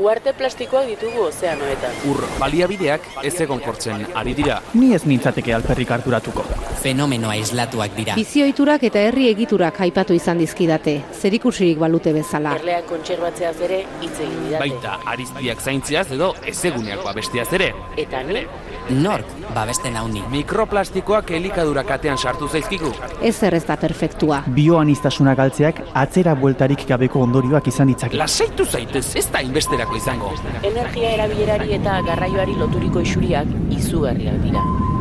Uarte plastikoak ditugu ozeanoetan. Ur baliabideak ez egon kortzen ari dira. Ni ez nintzateke alperrik harturatuko. Fenomeno aislatuak dira. Bizioiturak eta herri egiturak aipatu izan dizkidate, zerikusirik balute bezala. Erleak kontserbatzeaz ere hitz egin didate. Baita ariztiak zaintziaz edo ezeguneak babestiaz ere. Eta ni, Nork babesten hauni. Mikroplastikoak elikadura katean sartu zaizkigu. Ez zer ez da perfektua. Bioanistasuna galtzeak atzera bueltarik gabeko ondorioak izan ditzake. Lasaitu zaitez, ez da inbesterako izango. energia erabilerari eta garraioari loturiko isuriak izugarriak dira.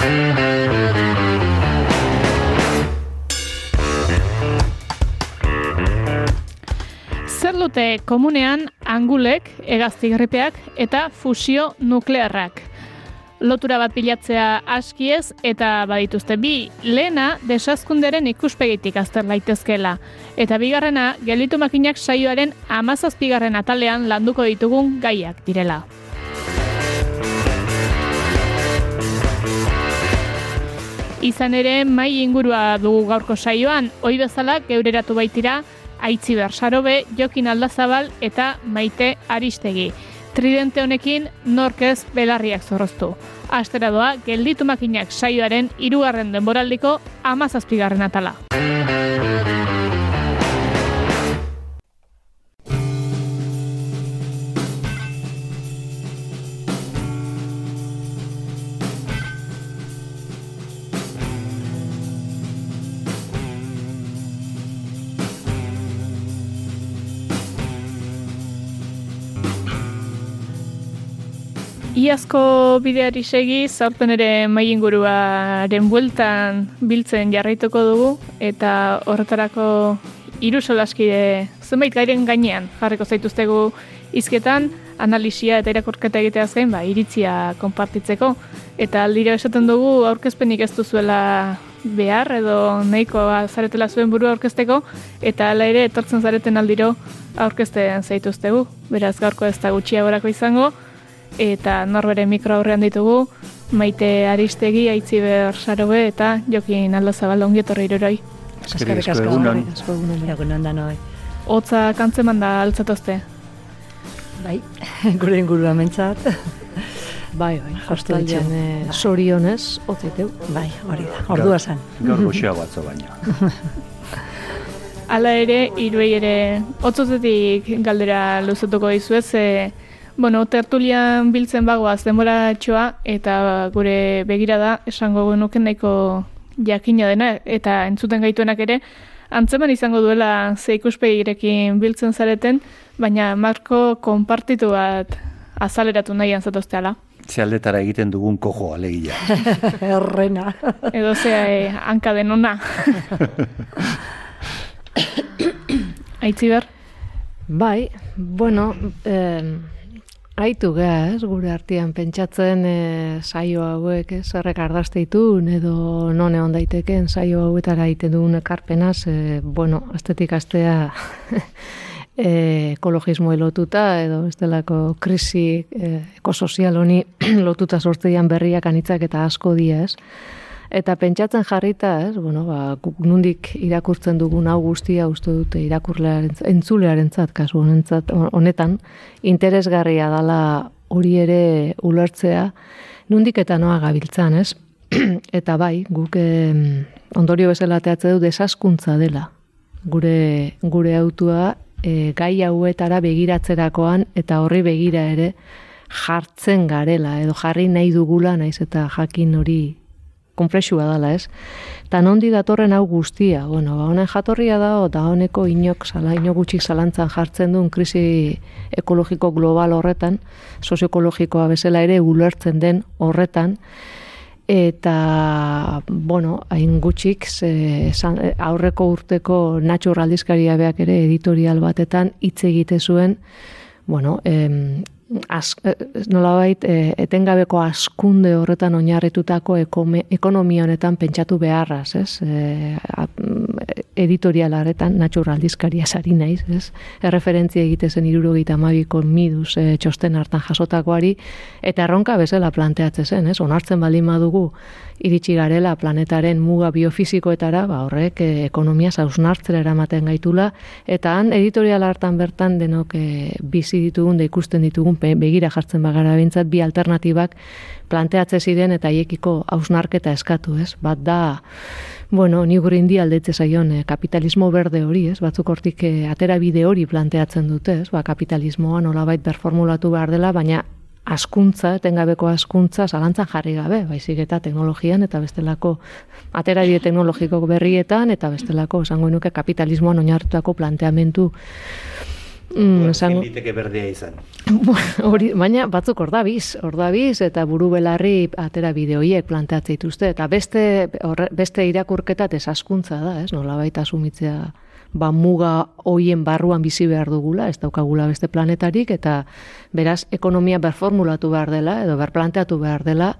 Zer dute komunean angulek, hegazti gripeak eta fusio nuklearrak. Lotura bat bilatzea askiez eta badituzte bi lehena desazkunderen ikuspegitik azter daitezkela. Eta bigarrena gelditu makinak saioaren amazazpigarren atalean landuko ditugun gaiak direla. Izan ere, mai ingurua dugu gaurko saioan, ohi bezala geureratu baitira Aitzi Bersarobe, Jokin Aldazabal eta Maite Aristegi. Tridente honekin norkez belarriak zorroztu. Astera doa, gelditu makinak saioaren hirugarren denboraldiko amazazpigarren atala. Iazko bideari segi, zaurpen ere mai inguruaren bueltan biltzen jarraituko dugu, eta horretarako hiru solaskide zenbait gairen gainean jarriko zaituztegu hizketan, analisia eta irakurketa egiteaz gain, ba, iritzia konpartitzeko. Eta aldiro esaten dugu aurkezpenik ez duzuela behar edo nahiko zaretela zuen buru aurkezteko, eta hala ere etortzen zareten aldiro aurkezten zaituztegu. Beraz gaurko ez da gutxiagorako izango, eta norbere mikro aurrean ditugu, maite aristegi, aitziber sarobe eta jokin aldo zabal ongietorri iruroi. Eskerrik asko egunon. Egunon. Da noi. Hotza kantzeman da altzatozte. Bai, gure ingurua mentzat. Bai, bai, jostaldian eh, sorionez, otziteu. Bai, hori da, ordua zen. Gaur goxeago atzo baina. Hala ere, iruei ere, otzotetik galdera luzatuko dizuez, ze, bueno, tertulian biltzen bagoaz denbora txoa, eta gure begirada esango genuken nahiko jakina dena, eta entzuten gaituenak ere, antzeman izango duela ze ikuspegirekin biltzen zareten, baina marko konpartitu bat azaleratu nahian zatozteala. Ze aldetara egiten dugun kojo alegia. Errena. Edo zea e, hanka denona. Aitziber? Bai, bueno, eh, Aitu geha, ez, gure artean pentsatzen e, saio hauek, ez, errek ardazteitun, edo non egon daiteken saio hauetara egiten dugun ekarpenaz, e, bueno, astetik astea e, ekologismo lotuta, edo ez delako krisi e, ekosozial honi lotuta sortzeian berriak anitzak eta asko dia, ez. Eta pentsatzen jarrita, ez, bueno, ba, nundik irakurtzen dugun hau guztia uste dute irakurlearen, entzulearentzat kasu honentzat, honetan, interesgarria dala hori ere ulertzea, nundik eta noa gabiltzan, ez? eta bai, guk eh, ondorio bezala teatze du desaskuntza dela. Gure, gure autua e, gai hauetara begiratzerakoan eta horri begira ere jartzen garela edo jarri nahi dugula naiz eta jakin hori konplexua dela, ez? Eta nondi datorren hau guztia, bueno, ba, honen jatorria da, da honeko inok, sala, inok gutxik zalantzan jartzen duen krisi ekologiko global horretan, sozioekologikoa bezala ere ulertzen den horretan, eta, bueno, hain gutxik, ze, san, aurreko urteko natxur aldizkaria beak ere editorial batetan hitz egite zuen, bueno, em, az, eh, nolabait e, etengabeko askunde horretan oinarritutako ekonomia honetan pentsatu beharraz, ez? E, a, editorialaretan naturaldizkaria sari naiz, ez? Erreferentzia egite zen 72ko miduz e, txosten hartan jasotakoari eta erronka bezala planteatzen zen, ez? Onartzen baldin badugu iritsi garela planetaren muga biofizikoetara, ba horrek e, ekonomia zausnartzera eramaten gaitula eta han editorial hartan bertan denok e, bizi ditugun da ikusten ditugun begira jartzen bagara bintzat bi alternatibak planteatze ziren eta haiekiko hausnarketa eskatu, ez? Bat da, bueno, ni gure indi aldetze zaion eh, kapitalismo berde hori, ez? Batzuk hortik eh, atera bide hori planteatzen dute, ez? Ba, kapitalismoa nolabait berformulatu behar dela, baina askuntza, etengabeko askuntza, zalantzan jarri gabe, baizik eta teknologian eta bestelako atera bide teknologiko berrietan eta bestelako, esango nuke kapitalismoan oinartutako planteamentu Mm, esango liteke berdea izan. Hori, baina batzuk ordabiz, ordabiz eta buru belarri atera bideoiek planteatzen dituzte eta beste beste irakurketa desaskuntza da, ez? Nolabait asumitzea ba muga hoien barruan bizi behar dugula, ez daukagula beste planetarik eta beraz ekonomia berformulatu behar dela edo berplanteatu behar dela,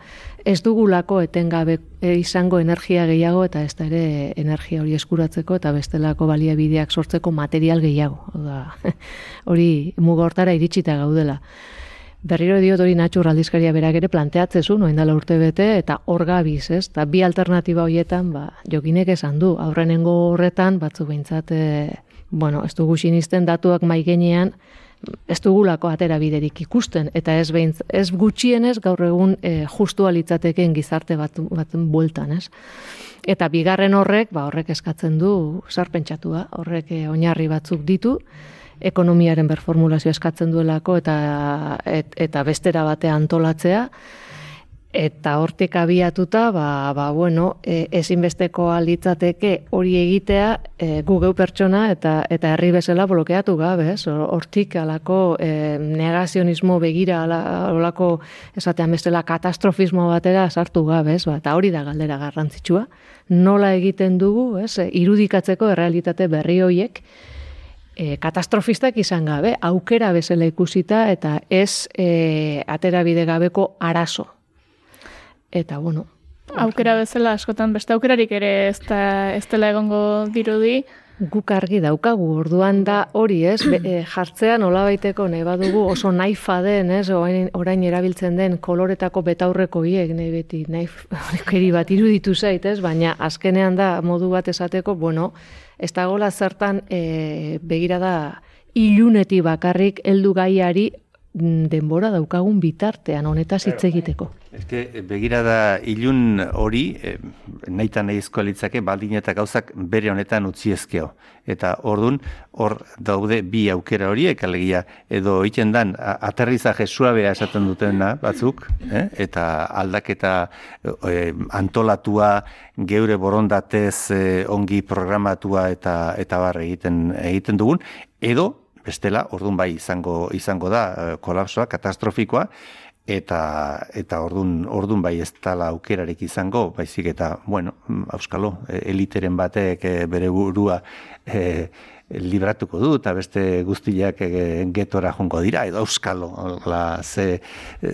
ez dugulako etengabe e, izango energia gehiago eta ez da ere energia hori eskuratzeko eta bestelako baliabideak sortzeko material gehiago. Oda, hori muga hortara iritsita gaudela. Berriro diot hori natxur aldizkaria berak ere planteatzezu, noin dala urte bete, eta hor gabiz, ez? Ta bi alternatiba horietan, ba, jokinek esan du, aurrenengo horretan, batzu behintzat, e, bueno, ez dugu sinisten datuak maigenean, ez dugulako atera biderik ikusten, eta ez behintz, ez gutxienez gaur egun e, justu alitzateken gizarte bat, bat bueltan, ez? Eta bigarren horrek, ba, horrek eskatzen du, sarpentsatua, horrek e, oinarri batzuk ditu, ekonomiaren berformulazio eskatzen duelako eta et, eta bestera batean antolatzea eta hortik abiatuta ba, ba bueno e, ezinbesteko alitzateke hori egitea e, gu geu pertsona eta eta herri bezala blokeatu gabe ez? Hortik alako e, negazionismo begira alako esatean bestela katastrofismo batera sartu gabe ez? Ba, eta hori da galdera garrantzitsua. Nola egiten dugu ez? Irudikatzeko errealitate berri hoiek e, katastrofistak izan gabe, aukera bezala ikusita eta ez e, atera bide gabeko arazo. Eta, bueno... Aukera bezala askotan beste aukerarik ere ez, da, ez dela egongo dirudi. Guk argi daukagu, orduan da hori ez, be, e, jartzea nola baiteko nahi badugu oso naifa den, ez, orain, orain erabiltzen den koloretako betaurreko hiek, nahi beti, naif, bat iruditu zait, ez, baina azkenean da modu bat esateko, bueno, ez da gola zertan e, begira da iluneti bakarrik heldu gaiari mm, denbora daukagun bitartean honetaz hitz egiteko. Eske begira da ilun hori e, nahita nahizko litzake baldin eta gauzak bere honetan utzi ezkeo. Eta ordun hor daude bi aukera horiek alegia edo egiten dan aterrizaje suabea esaten dutena batzuk, eh? eta aldaketa e, antolatua geure borondatez e, ongi programatua eta eta bar egiten egiten dugun edo bestela ordun bai izango izango da kolapsoa katastrofikoa eta eta ordun ordun bai ez tala aukerarik izango baizik eta bueno auskalo e, eliteren batek e, bere burua e, libratuko du eta beste guztiak e, getora jongo dira edo auskalo la ze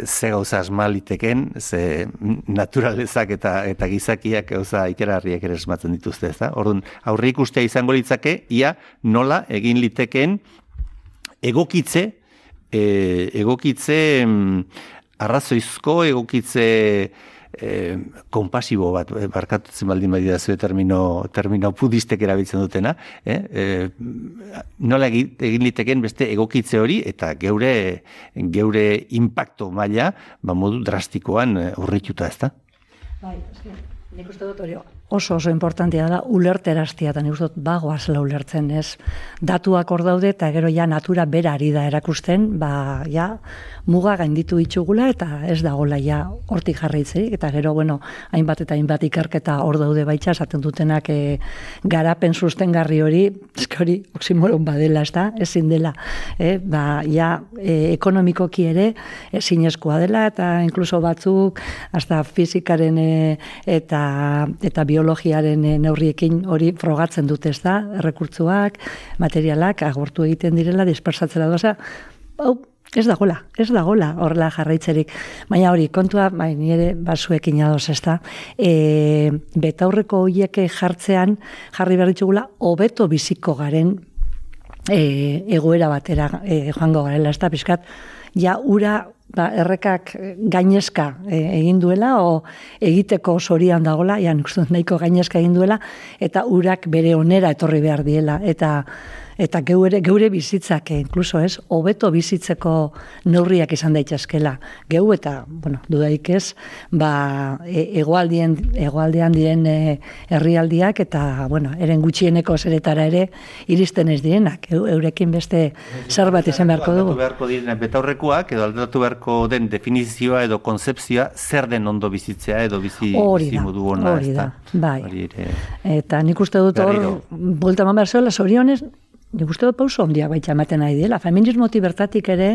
ze gauza asmaliteken ze naturalezak eta eta gizakiak gauza ikerarriak ere esmatzen dituzte ezta? Ordun aurre ikustea izango litzake ia nola egin liteken egokitze e, egokitze mm, arrazoizko egokitze e, konpasibo bat, e, barkatutzen baldin badira zuen termino, termino pudistek erabiltzen dutena, eh? e, nola egin liteken beste egokitze hori eta geure geure impacto maila ba, modu drastikoan urrituta ez da? Bai, nik uste dut hori oso oso importantia da ulerteraztia eta nik dut bagoazela ulertzen ez? Datuak hor daude eta gero ja natura bera ari da erakusten ba ja muga gainditu ditugula eta ez dagola ja hortik jarraitzerik. Eta gero bueno hainbat eta hainbat ikerketa hor daude baitza esaten dutenak e, garapen sustengarri hori eske hori oksimoron badela ez da ezin dela e, ba ja e, ekonomikoki ere ezinezkoa dela eta inkluso batzuk hasta fizikaren e, eta eta biologiaren eh, neurriekin hori frogatzen dute ez da, errekurtzuak, materialak agortu egiten direla, dispersatzera doza, hau, ez dagola, ez dagola horrela jarraitzerik. Baina hori, kontua, bai, nire basuekin adoz, ez da, e, betaurreko hoiek jartzean, jarri behar ditugula, hobeto biziko garen e, egoera batera e, joango garela, ez da, pixkat, ja, ura, ba, errekak gainezka e, egin duela, o egiteko sorian dagola, ja, nahiko gainezka egin duela, eta urak bere onera etorri behar diela, eta eta geure, geure bizitzak, eh, inkluso ez, hobeto bizitzeko neurriak izan daitezkela. Geu eta, bueno, dudaik ez, ba, e, egoaldien, egoaldean diren e, herrialdiak eta, bueno, eren gutxieneko zeretara ere iristen ez direnak. eurekin beste zer bat izan beharko dugu. Beharko diren betaurrekoak, edo aldatu beharko den definizioa edo konzeptzioa zer den ondo bizitzea edo bizi, hori bizi modu ona. Hori da, bai. Eta nik uste dut hor, bulta man behar zorionez, nik uste dut pauso ondiak baita ematen nahi dela. Feminismoti bertatik ere,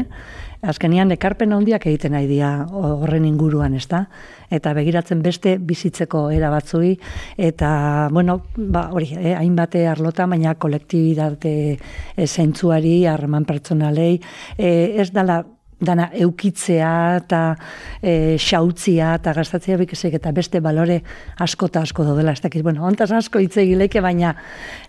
azkenian ekarpen ondiak egiten nahi dia horren inguruan, ez da? Eta begiratzen beste bizitzeko era batzui, eta, bueno, ba, hori, eh, hainbate arlota, baina kolektibidate e, zentzuari, harreman pertsonalei, eh, ez dala dana eukitzea eta e, xautzia eta gastatzea bikesek eta beste balore asko eta asko daudela. Ez dakit, bueno, ontaz asko hitz egileke, baina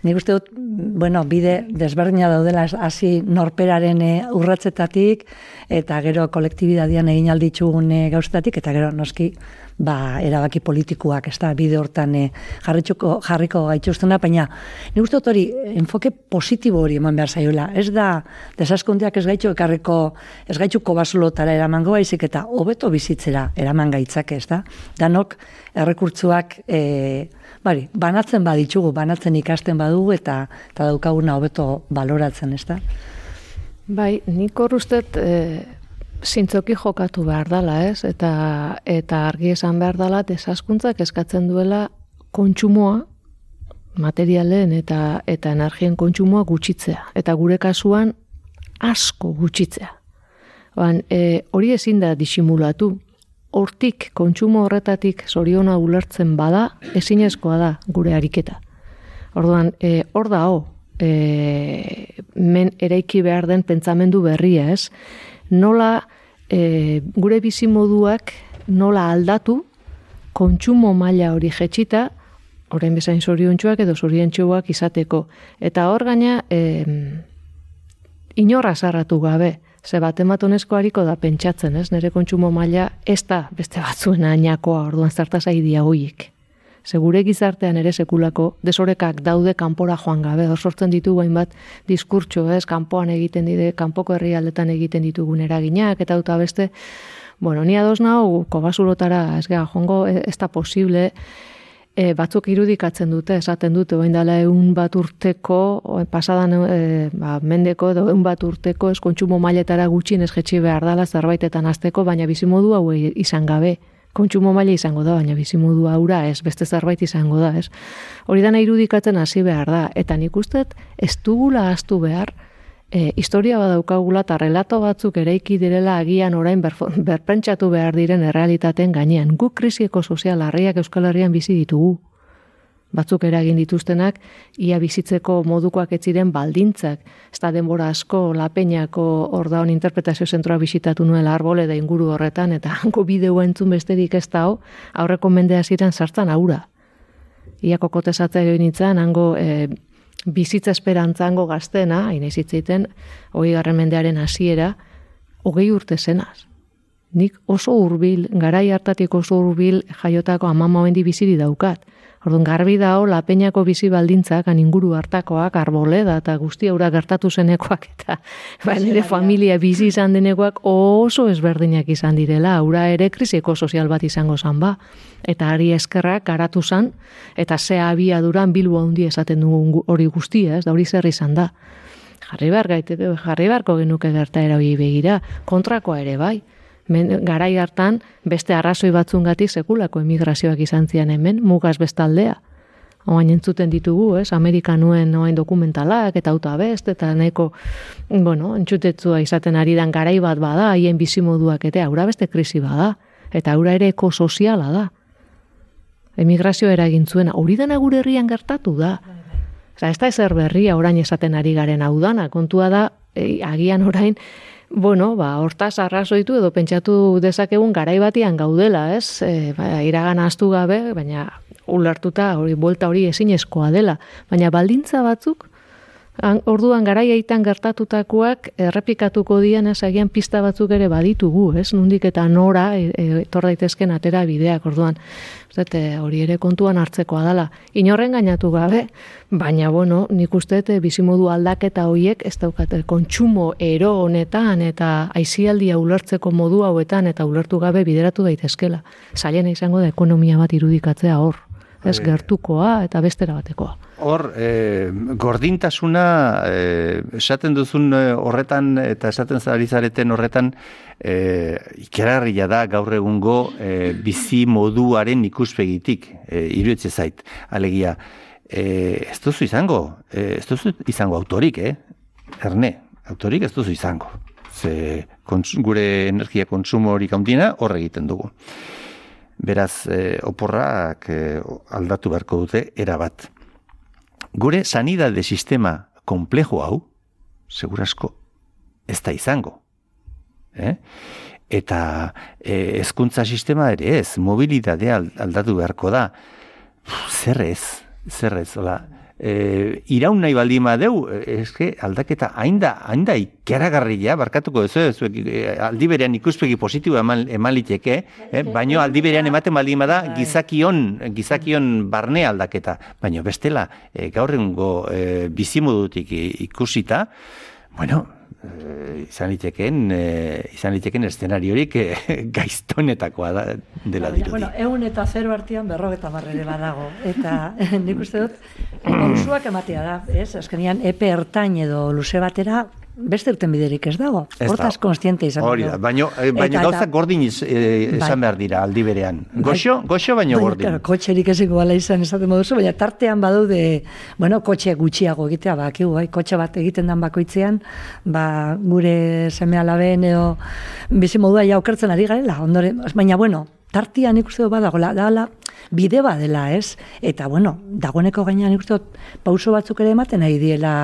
nik uste dut, bueno, bide desberdina daudela hasi norperaren e, urratzetatik eta gero kolektibidadian egin alditzugun e, gauzetatik eta gero noski ba, erabaki politikoak, ez da, bide hortan e, jarriko, jarriko gaituztena, baina ni uste hori, enfoke positibo hori eman behar zaiola. Ez da, desaskundiak ez gaitxo ekarriko, ez gaitxuko basulotara eraman baizik eta hobeto bizitzera eraman gaitzak, ez da. Danok, errekurtzuak, e, bari, banatzen baditzugu, banatzen ikasten badugu eta eta daukaguna hobeto baloratzen, ez da. Bai, nik horruztet, e, zintzoki jokatu behar dela, ez? Eta, eta argi esan behar dela, desaskuntzak eskatzen duela kontsumoa, materialen eta eta energien kontsumoa gutxitzea. Eta gure kasuan asko gutxitzea. Ban, e, hori ezin da disimulatu. Hortik, kontsumo horretatik zoriona ulertzen bada, ezinezkoa da gure ariketa. Orduan, e, hor da ho, e, men eraiki behar den pentsamendu berria, ez? Nola e, gure bizi moduak nola aldatu kontsumo maila hori jetxita, orain bezain zoriontsuak edo zoriontsuak izateko. Eta hor gaina, e, inorra zarratu gabe, ze bat ematonezko hariko da pentsatzen, ez? Nere kontsumo maila ez da beste batzuen ainakoa orduan zartazai dia hoiek. Segure gizartean ere sekulako desorekak daude kanpora joan gabe, hor sortzen ditu bat diskurtso, ez, kanpoan egiten dide, kanpoko herrialdetan egiten ditugun eraginak, eta uta beste, bueno, ni ados nahu, kobasurotara, ez gara, jongo, e, ez da posible, e, batzuk irudikatzen dute, esaten dute, oain dela egun bat urteko, pasadan e, ba, mendeko, edo egun bat urteko, ez kontsumo mailetara gutxin ez jetxi behar dela, zerbaitetan azteko, baina bizimodu hau izan gabe kontsumo maila izango da, baina bizimudu aura ez, beste zerbait izango da, ez. Hori dana irudikatzen hasi behar da, eta nik usteet ez dugula astu behar, e, historia badaukagula eta relato batzuk ereiki direla agian orain berpentsatu behar diren errealitaten gainean. Guk krisieko sozial harriak Euskal Herrian bizi ditugu, batzuk eragin dituztenak, ia bizitzeko modukoak ez ziren baldintzak. Ez da denbora asko, lapeñako ordaun interpretazio zentroa bisitatu nuela arbole da inguru horretan, eta hanko bideo entzun besterik ez da, aurreko mendea ziren sartzen aura. Ia kokotesatzea egin nintzen, hango e, bizitza esperantzango gaztena, hain ezitzeiten, hoi garren mendearen hasiera, hogei urte zenaz. Nik oso hurbil, garai hartatik oso hurbil jaiotako amama bendi biziri daukat. Orduan garbi dao lapeñako bizi baldintzak an inguru hartakoak arboleda eta guzti aura gertatu zenekoak eta ba nire familia bizi izan denekoak oso ezberdinak izan direla. Aura ere krisiko sozial bat izango zan ba. Eta ari eskerrak garatu zan eta ze abia duran bilbo handi esaten dugu hori guztia ez? Da hori zer izan da. Jarri behar gaiteko jarri beharko genuke gertaera hori begira. Kontrakoa ere bai men, garai hartan beste arrazoi batzungatik sekulako emigrazioak izan zian hemen, mugaz bestaldea. Oain entzuten ditugu, ez, Amerikanuen oain dokumentalak eta auto abest, eta neko, bueno, entzutetzua izaten ari dan garai bat bada, haien bizimoduak eta aura beste krisi bada, eta aura ere ekosoziala da. Emigrazio eragin zuen, hori dena gure herrian gertatu da. Osa, ez da ezer berria orain esaten ari garen hau dana, kontua da, e, agian orain, Bueno, ba, hortaz arrazoitu edo pentsatu dezakegun garai batian gaudela, ez? E, ba, iragan astu gabe, baina ulertuta hori buelta hori ezinezkoa dela, baina baldintza batzuk orduan garaiaitan gertatutakoak errepikatuko dian ez agian pista batzuk ere baditugu, ez? Nundik eta nora e, e, etor daitezken atera bideak, orduan. Zete, hori ere kontuan hartzekoa dela. Inorren gainatu gabe, baina bueno, nik uste e, bizimodu aldaketa hoiek ez daukate kontsumo ero honetan eta aizialdia ulertzeko modu hauetan eta ulertu gabe bideratu daitezkela. Zailena izango da ekonomia bat irudikatzea hor ez gertukoa eta bestera batekoa. Hor, e, gordintasuna, e, esaten duzun eh, horretan, eta esaten zari zareten horretan, e, ikerarria da gaur egungo e, bizi moduaren ikuspegitik, e, iruetze zait, alegia. E, ez duzu izango, e, ez duzu izango autorik, eh? Erne, autorik ez duzu izango. Ze gure energia kontsumo hori kauntina horre egiten dugu. Beraz, e, oporrak e, aldatu beharko dute erabat. Gure sanidade sistema komplejo hau, segurasko, ez da izango. Eh? Eta e, ezkuntza sistema ere ez, mobilidadea aldatu beharko da. Zer ez, zer ez, hola, e, iraun nahi baldin deu, eske aldaketa ainda, ainda ikeragarria, barkatuko ez, ez, eh, aldi berean ikuspegi positibo eman, eman liteke, eh? baino aldi berean ematen baldin bada bai. gizakion, gizakion barne aldaketa, baino bestela e, gaur egungo e, bizimodutik ikusita, bueno, Eh, izan liteken e, izan liteken eszenariorik e, gaiztonetakoa da dela dirudi. Bueno, egun eta zero artian berrogeta marrere badago. Eta nik uste dut, pausuak ematea da, ez? Azkenian, epe ertain edo luze batera, beste urten biderik ez dago. Hortaz konstiente izan. Hori da, baino, eh, baino gauza gordin iz, bai. esan behar dira aldi berean. Bai. Goxo, goxo baino gordin. Claro, kotxerik eziko bala izan esaten moduzu, baina tartean badaude, bueno, kotxe gutxiago egitea, ba, kiu, bai, kotxe bat egiten dan bakoitzean, ba, gure seme alaben edo bizi modua jaukertzen ari garela, ondore, baina, bueno, tartian ikuste du badagola, dala, bide badela, ez? Eta, bueno, dagoeneko gainean ikuste pauso batzuk ere ematen nahi diela,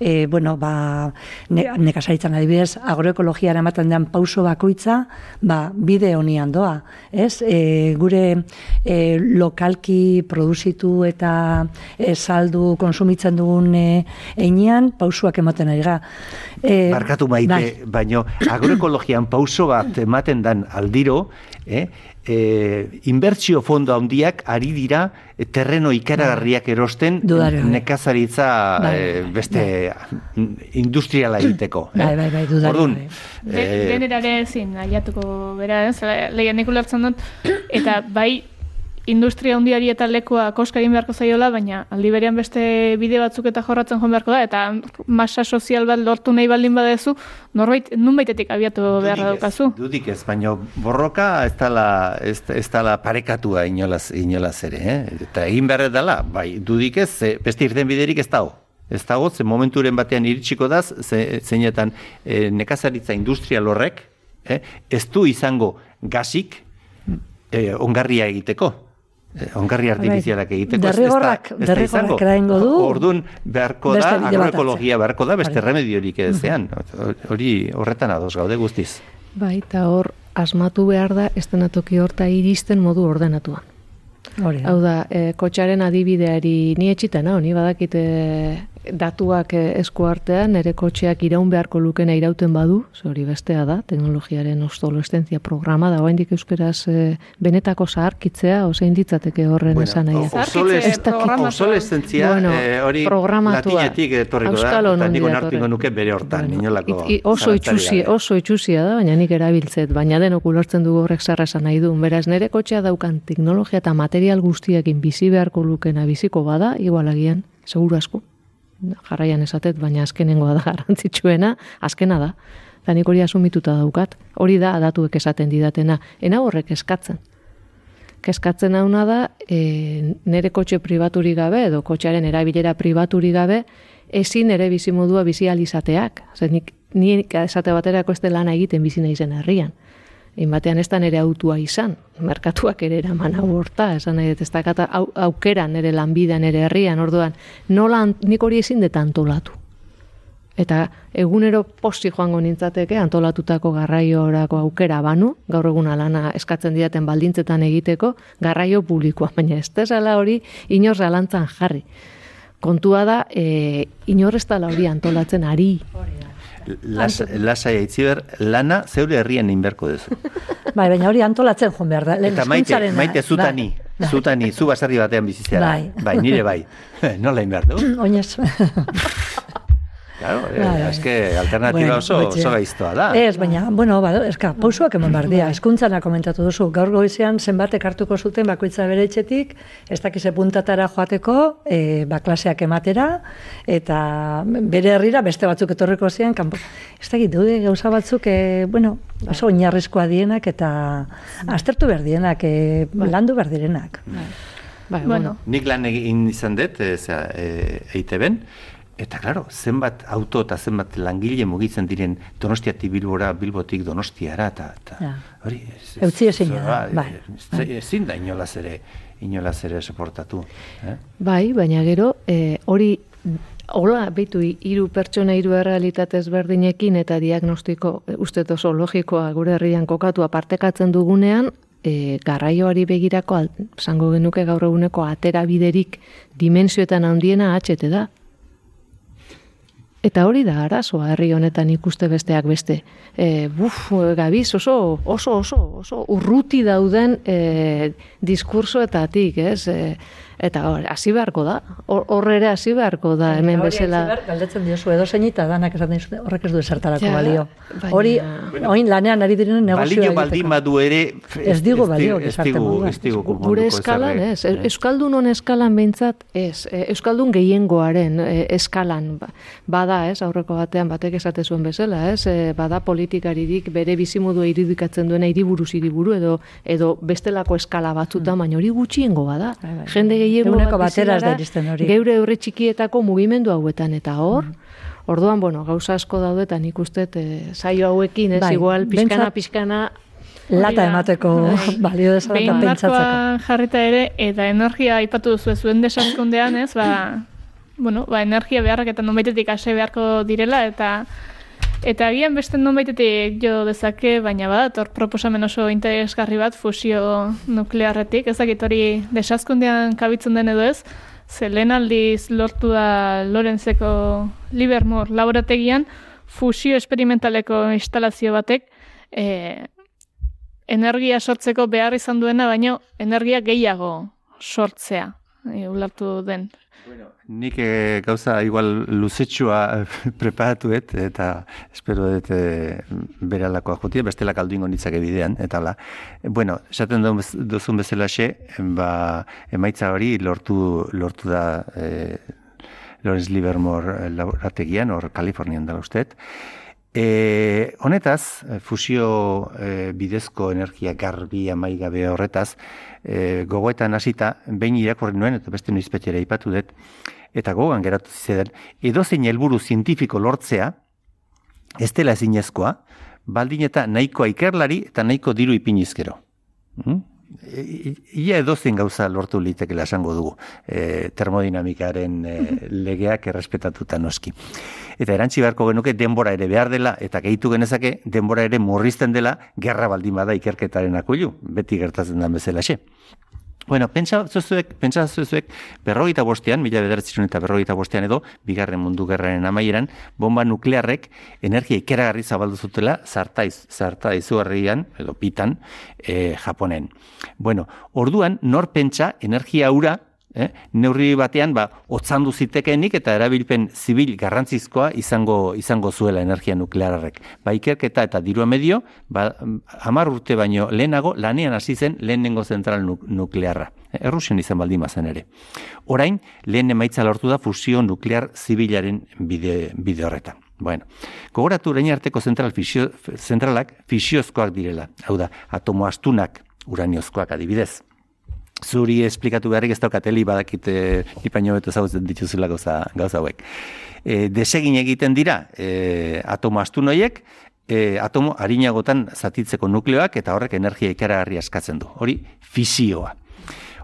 e, bueno, ba, ne, nekasaritzan adibidez, agroekologiara ematen den pauso bakoitza, ba, bide honian doa, ez? E, gure e, lokalki produzitu eta e, saldu konsumitzen dugun e, einean, pausuak ematen ari ga. E, Barkatu maite, bai. baino agroekologian pauso bat ematen dan aldiro, eh? e, inbertsio fondo handiak ari dira e, terreno ikaragarriak erosten Dudare, bai. nekazaritza bai. e, beste bai. industriala egiteko. Eh? Bai, bai, bai, dudare. Orduan, bai. Denerare ezin, aliatuko bera, ez, lehian ikulartzen dut, eta bai industria hundiari eta lekoa koskarin beharko zaiola, baina aldi berean beste bide batzuk eta jorratzen joan beharko da, eta masa sozial bat lortu nahi baldin badezu, norbait, nun baitetik abiatu beharra daukazu? Dudik ez, baina borroka ez tala, ez, ez tala parekatua inolaz, inolaz ere, eh? eta egin behar dela, bai, dudik ez, beste irten biderik ez dago. Ez dago, ze momenturen batean iritsiko daz, ze, zeinetan e, nekazaritza industrial horrek, eh? ez du izango gazik, eh, ongarria egiteko. Eh, ongarri artifizialak egiteko. Derrigorrak, derrigorrak eraingo du. Orduan, beharko da, agroekologia beharko da, beste remediorik ezean. Hori horretan adoz gaude guztiz. Bai, eta hor, asmatu behar da, ez denatoki horta iristen modu ordenatuan. Hori. Hau da, e, kotxaren adibideari ni etxitena, honi badakite datuak eh, esku artean, nire kotxeak iraun beharko lukena irauten badu, hori bestea da, teknologiaren ostoloestentzia programa, da hoendik euskeraz e, benetako zaharkitzea, ozein ditzateke horren bueno, esan nahi. Ostoloestentzia, bueno, eh, hori latinetik etorriko da, eta niko nartingo nuke bere hortan, bueno, inolako. oso, itxusia, oso itxusia da, baina nik erabiltzet, baina denok ulertzen dugu horrek zarra esan nahi du. Beraz, nire kotxea daukan teknologia eta material guztiekin bizi beharko lukena biziko bada, igualagian, seguru asko jarraian esatet, baina azkenengoa da garrantzitsuena, azkena da. Da nik hori asumituta daukat. Hori da adatuek esaten didatena. Ena horrek eskatzen. Keskatzen hauna da, e, nere kotxe pribaturi gabe, edo kotxearen erabilera pribaturi gabe, ezin ere bizimodua bizi alizateak. Zer, nik, nik esate baterako ez lana egiten bizi nahi zen herrian. Egin batean ez da nire autua izan, merkatuak ere eraman hau horta, esan nahi, ez dakata au, aukera nire lanbida nire herrian, orduan, nola nik hori ezin deta antolatu. Eta egunero posti joango nintzateke antolatutako garraiorako aukera banu, gaur egun alana eskatzen diaten baldintzetan egiteko, garraio publikoa, baina ez tezala hori inor zalantzan jarri. Kontua da, e, inor ez hori antolatzen ari. Las, lasai aitziber, lana zeure herrian inberko duzu. Bai, baina hori antolatzen joan behar da. Eta maite, maite zutani, Bai. zutani, zu baserri batean bizitzera. Bai. bai, nire bai. Nola inber du? Oinez. Claro, Bai, bai. eh, eske alternatiba Bueno, oso, gutxi. oso gaiztoa da. Ez, baina, bueno, bado, eska, pausuak eman behar dira, eskuntzana komentatu duzu, gaur goizean zenbatek hartuko zuten bakoitza bere etxetik, ez dakize puntatara joateko, e, ba, klaseak ematera, eta bere herrira beste batzuk etorriko zian, kanpo, ez dakit, daude gauza batzuk, e, bueno, oso oinarrizkoa dienak, eta aztertu behar dienak, e, landu behar direnak. Bai, Bueno, Nik lan egin izan dut, e, e, EITB-en, eta claro, zenbat auto eta zenbat langile mugitzen diren Donostiatik Bilbora, Bilbotik Donostiara, eta, Ja. hori... Eutzi ezina da, bai. ez- Ezin da inolaz ere, inolaz ere soportatu. Eh? Bai, baina gero, e, hori Hola, beitu, hiru pertsona hiru errealitate ezberdinekin eta diagnostiko e, uste oso logikoa gure herrian kokatu apartekatzen dugunean, e, garraioari begirako, esango genuke gaur eguneko atera biderik dimensioetan handiena HT da. Eta hori da arazoa herri honetan ikuste besteak beste. E, buf, gabiz oso, oso, oso, oso urruti dauden e, diskursoetatik, ez? E, eta hor, hasi beharko da. Hor ere hasi beharko da hemen Hori bezala. Aitziber, galdetzen diozu edo eta danak esaten dizute horrek ez du esertarako Ja, balio. baina- Hori, oin lanean ari direnen negozioa Balio baldin badu ere... Ez digu balio ez digu, moduan. ez digu Gure eskalan, eh? ez. Euskaldunon eskalan behintzat, ez. E, Euskaldun gehiengoaren e, eskalan ba- bada, ez, aurreko batean batek esate zuen bezala, ez, e, bada politikaririk bere bizimodua irudikatzen duena hiriburuz hiriburu edo edo bestelako eskala batzutan, baina hori gutxiengo bada. Bai, bai. Jende gehiengo Ehuneko bat bizi batera hori. Geure horre txikietako mugimendu hauetan eta hor, Orduan, bueno, gauza asko daudetan nik uste e, saio hauekin, ez, Bai, igual, pixkana, behintzat- pixkana, lata emateko Bai. balio dezala eta Behin pentsatzeko. jarrita ere, eta energia aipatu duzu zuen desazkundean, ez, ba, bueno, ba, energia beharrak eta nonbaitetik ase beharko direla, eta eta agian beste nonbaitetik jo dezake, baina badator proposamen oso interesgarri bat fusio nuklearretik, ez dakit hori desazkundean kabitzen den edo ez, ze lehen aldiz lortu da Lorenzeko Livermore laborategian fusio esperimentaleko instalazio batek e, energia sortzeko behar izan duena, baino energia gehiago sortzea, e, ulertu den. Nik eh, gauza igual luzetxua preparatuet eta espero dut eh, beralakoa jotia, bestela kaldu nitzake bidean, eta la. Bueno, esaten duzun bezalaxe, ba, emaitza hori lortu, lortu da eh, Lawrence Livermore laborategian, hor Kalifornian dela ustet. E, honetaz, eh, fusio e, bidezko energia garbi amaigabe horretaz, e, gogoetan hasita behin irakurri nuen, eta beste noizpetxera ipatu dut, eta gogoan geratu zidan, edozein helburu zientifiko lortzea, ez dela ezinezkoa, baldin eta nahikoa ikerlari eta nahiko diru ipinizkero. Hmm? I- Ia edozein gauza lortu litekela esango dugu, e, termodinamikaren e, legeak errespetatuta noski. Eta erantzi beharko genuke denbora ere behar dela, eta gehitu genezake denbora ere murrizten dela, gerra baldin bada ikerketaren akuilu, beti gertatzen da bezala xe. Bueno, pentsa zuzuek, pentsa zuzuek, berrogeita bostean, mila bederatziron eta berrogeita bostean edo, bigarren mundu gerraren amaieran, bomba nuklearrek energia ikeragarri zabaldu zutela zartaiz, zarta izugarrian, edo pitan, e, Japonen. Bueno, orduan, nor pentsa energia ura, eh, neurri batean ba otzandu zitekeenik eta erabilpen zibil garrantzizkoa izango izango zuela energia nuklearrek. Ba ikerketa eta dirua medio, ba 10 urte baino lehenago lanean hasi zen lehenengo zentral nu nuklearra. Errusian izan baldin bazen ere. Orain lehen emaitza lortu da fusio nuklear zibilaren bide bide horretan. Bueno, gogoratu orain arteko zentral fisio, zentralak fisiozkoak direla. Hau da, atomo astunak uraniozkoak adibidez zuri esplikatu beharrik ez daukateli badakite ipaino beto zautzen dituzula gauza, gauza hauek. E, desegin egiten dira e, atomo astun horiek, e, atomo harinagotan zatitzeko nukleoak eta horrek energia ikaragarri askatzen du. Hori fisioa.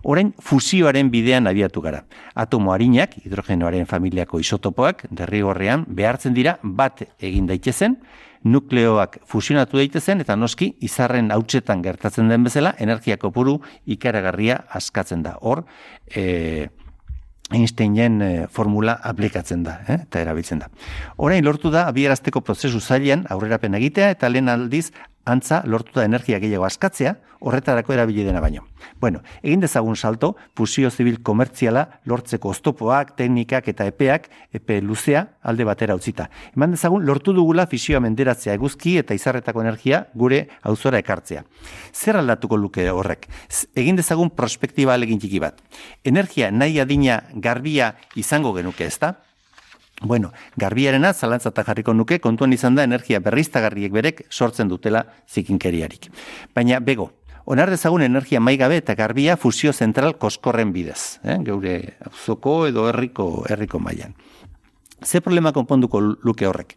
Orain fusioaren bidean abiatu gara. Atomo harinak, hidrogenoaren familiako isotopoak, derrigorrean behartzen dira bat egin daitezen, nukleoak fusionatu daitezen eta noski izarren hautsetan gertatzen den bezala energia kopuru ikaragarria askatzen da. Hor, e, Einsteinen e, formula aplikatzen da, eh, eta erabiltzen da. Orain lortu da abierazteko prozesu zailean aurrerapen egitea eta lehen aldiz antza lortu da energia gehiago askatzea, horretarako erabili dena baino. Bueno, egin dezagun salto, fusio zibil komertziala lortzeko oztopoak, teknikak eta epeak, epe luzea alde batera utzita. Eman dezagun lortu dugula fisioa menderatzea eguzki eta izarretako energia gure auzora ekartzea. Zer aldatuko luke horrek? Egin dezagun prospektiba alegin txiki bat. Energia nahi adina garbia izango genuke ezta? Bueno, garbiarena zalantzata jarriko nuke kontuan izan da energia berriztagarriek berek sortzen dutela zikinkeriarik. Baina bego, onar dezagun energia maigabe eta garbia fusio zentral koskorren bidez, eh? geure zoko edo herriko herriko mailan. Ze problema konponduko luke horrek?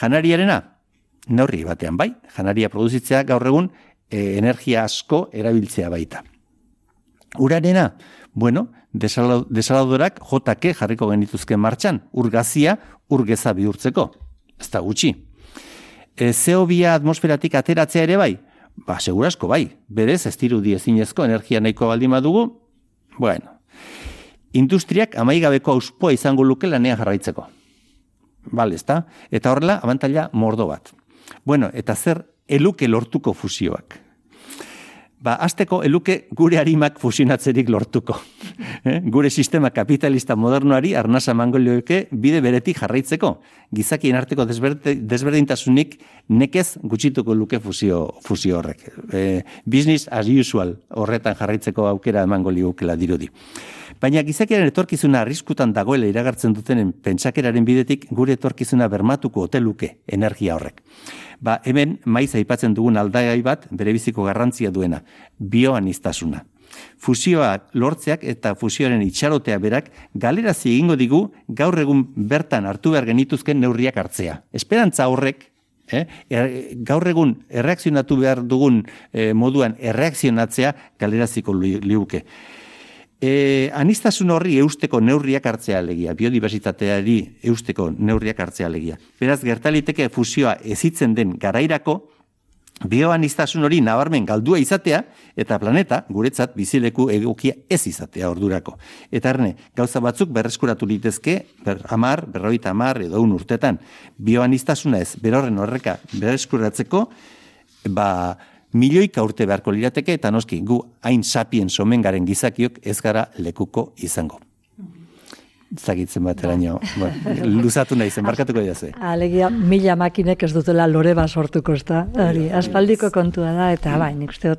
Janariarena, neurri batean bai, janaria produzitzea gaur egun e, energia asko erabiltzea baita. Urarena, bueno, desaladorak JK jarriko genituzke martxan, urgazia urgeza bihurtzeko. Ez da gutxi. E, Zeobia atmosferatik ateratzea ere bai? Ba, segurasko bai. Berez, ez diru diezinezko energia nahiko baldin badugu, bueno, industriak amaigabeko auspoa izango luke lanea jarraitzeko. Bale, ezta? Eta horrela, abantaila mordo bat. Bueno, eta zer eluke lortuko fusioak? Ba, azteko eluke gure harimak fusionatzerik lortuko. Eh? Gure sistema kapitalista modernoari arnasa mangolioeke bide beretik jarraitzeko. Gizakien arteko desberdintasunik nekez gutxituko luke fusio, fusio horrek. E, business as usual horretan jarraitzeko aukera emango liukela dirudi. Baina gizakiaren etorkizuna arriskutan dagoela iragartzen dutenen pentsakeraren bidetik gure etorkizuna bermatuko hoteluke energia horrek. Ba, hemen maiz aipatzen dugun aldagai bat bere biziko garrantzia duena, bioaniztasuna. Fusioa lortzeak eta fusioaren itxarotea berak galerazi egingo digu gaur egun bertan hartu behar genituzken neurriak hartzea. Esperantza horrek Eh? Er, gaur egun erreakzionatu behar dugun eh, moduan erreakzionatzea galeraziko liuke. E, anistasun horri eusteko neurriak hartzea alegia, biodiversitateari eusteko neurriak hartzea alegia. Beraz, gertaliteke fusioa ezitzen den garairako, bioanistasun hori nabarmen galdua izatea, eta planeta, guretzat, bizileku egokia ez izatea ordurako. Eta erne, gauza batzuk berreskuratu litezke, ber, amar, berroita amar, edo un urtetan, bioanistasuna ez, berorren horreka berreskuratzeko, ba, milioika urte beharko lirateke eta noski gu hain sapien somen garen gizakiok ez gara lekuko izango. Zagitzen bat eraino, bueno, luzatu nahi zen, barkatuko dira Alegia, mila makinek ez dutela lore bat sortuko, ez da? aspaldiko kontua da, eta bai, nik uste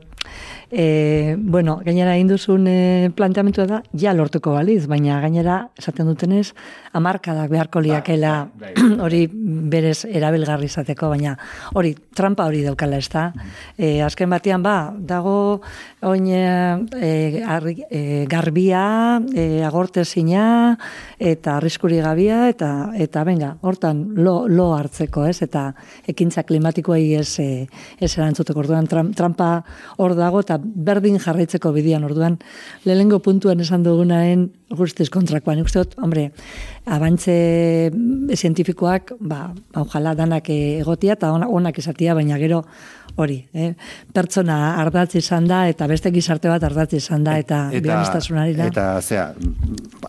E, bueno, gainera induzun e, planteamentua da, ja lortuko baliz, baina gainera, esaten dutenez, amarkadak beharko liakela bai, bai. hori berez erabilgarri izateko, baina hori, trampa hori daukala ez da. E, azken batean, ba, dago oin e, e, garbia, e, agorte zina, eta arriskuri gabia, eta, eta benga, hortan lo, lo hartzeko, ez, eta ekintza klimatikoei ez, e, ez erantzuteko. Orduan, trampa hor dago, eta berdin jarraitzeko bidian orduan lehengo puntuan esan dugunaen guztiz kontrakoan. Uste dut, hombre, abantze zientifikoak, ba, ojalá danak egotia eta onak esatia, baina gero hori, eh? pertsona ardatz izan da eta beste gizarte bat ardatz izan da eta, eta da. Eta, zera,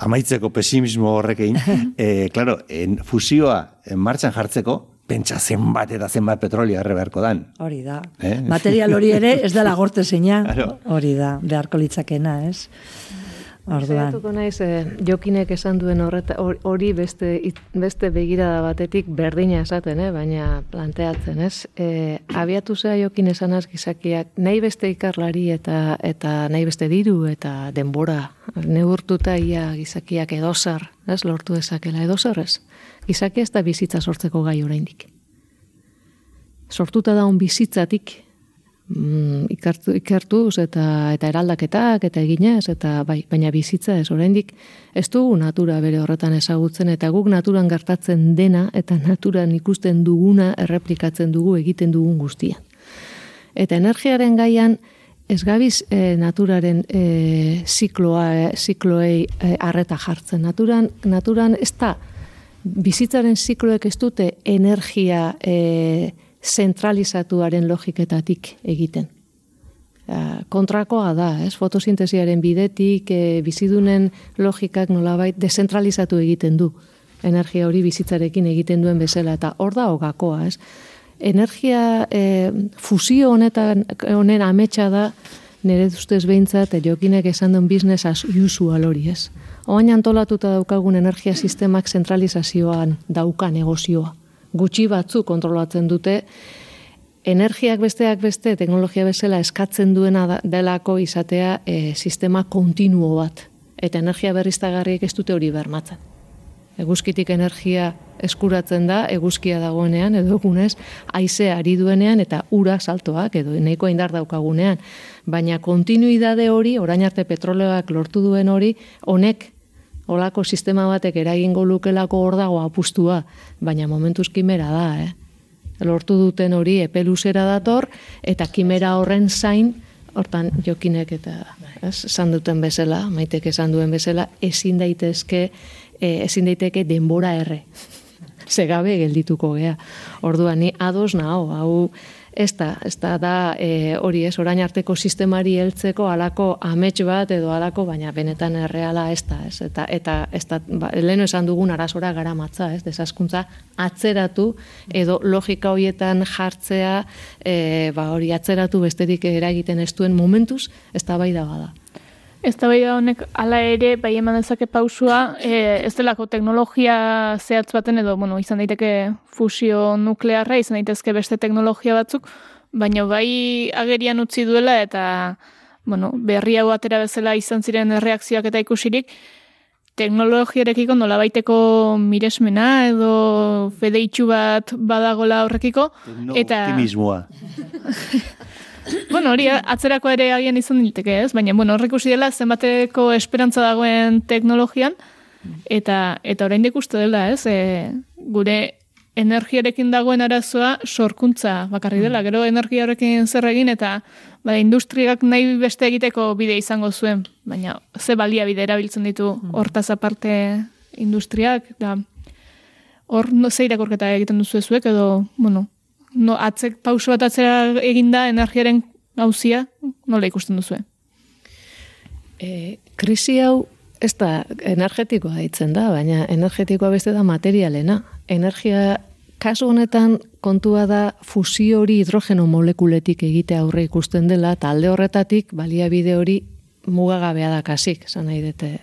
amaitzeko pesimismo horrekein, eh, claro, en fusioa en martxan jartzeko, pentsa zenbat eta zenbat petrolio erre beharko dan. Hori da. Eh? Material hori ere ez dela gorte zeina. Hori da, beharko litzakena, ez? Orduan. naiz, eh, jokinek esan duen horreta, hori beste, beste begirada batetik berdina esaten, eh? baina planteatzen, ez? E, abiatu zea jokin esanaz gizakiak, nahi beste ikarlari eta eta nahi beste diru eta denbora, neurtuta ia gizakiak edozar, ez? Lortu dezakela edozar, ez? Gizaki ez da bizitza sortzeko gai oraindik. Sortuta da on bizitzatik mm, ikartu, ikartuz eta eta eraldaketak eta eginez eta bai, baina bizitza ez oraindik ez dugu natura bere horretan ezagutzen eta guk naturan gertatzen dena eta naturan ikusten duguna erreplikatzen dugu egiten dugun guztia. Eta energiaren gaian ez gabiz e, naturaren e, zikloa, e, zikloei e, arreta jartzen. Naturan, naturan ez da, bizitzaren zikloek ez dute energia e, zentralizatuaren logiketatik egiten. kontrakoa da, ez? Fotosintesiaren bidetik e, bizidunen logikak nolabait dezentralizatu egiten du energia hori bizitzarekin egiten duen bezala eta hor da hogakoa, ez? Energia e, fusio honetan honen ametsa da nire ustez behintzat jokinek esan duen business as usual hori, ez? Oain antolatuta daukagun energia sistemak zentralizazioan dauka negozioa. Gutxi batzu kontrolatzen dute energiak besteak beste teknologia bezala eskatzen duena delako izatea e, sistema kontinuo bat. Eta energia berriztagarriek ez dute hori bermatzen eguzkitik energia eskuratzen da, eguzkia dagoenean, edo egunez, aize ari duenean, eta ura saltoak, edo nahiko indar daukagunean. Baina kontinuidade hori, orain arte petroleoak lortu duen hori, honek, olako sistema batek eragingo lukelako hor dago apustua, baina momentuz kimera da, eh? Lortu duten hori epeluzera dator, eta kimera horren zain, hortan jokinek eta esan duten bezala, maitek esan duen bezala, ezin daitezke e, ezin daiteke denbora erre. Segabe geldituko gea. Orduan ni ados nao, hau ez da, ez da, da e, hori ez, orain arteko sistemari heltzeko alako amets bat edo alako, baina benetan erreala ez da, ez, eta, eta ez da, ba, leheno esan dugun arazora gara matza, ez, desaskuntza atzeratu edo logika horietan jartzea, e, ba, hori atzeratu besterik eragiten ez duen momentuz, ez da bai da bada. Ez da honek ala ere, bai eman dezake pausua, e, ez delako teknologia zehatz baten edo, bueno, izan daiteke fusio nuklearra, izan daitezke beste teknologia batzuk, baina bai agerian utzi duela eta, bueno, berri hau atera bezala izan ziren reakzioak eta ikusirik, teknologiarekiko nola baiteko miresmena edo fedeitxu bat badagola horrekiko. eta... Optimismoa. bueno, hori atzerako ere agian izan diteke, ez? Baina, bueno, horrek usi dela zenbateko esperantza dagoen teknologian, eta eta orain uste dela, ez? E, gure energiarekin dagoen arazoa sorkuntza bakarri dela. Gero energiarekin zer egin eta ba, industriak nahi beste egiteko bide izango zuen, baina ze balia bide erabiltzen ditu hortaz aparte industriak, da hor no, ze irakorketa egiten duzu zuek edo, bueno, no, atzek pauso bat atzera eginda energiaren gauzia, nola ikusten duzu? E, krisi hau ez da energetikoa ditzen da, baina energetikoa beste da materialena. Energia kasu honetan kontua da fusio hori hidrogeno molekuletik egite aurre ikusten dela, eta alde horretatik baliabide hori mugagabea da kasik, zan nahi dute.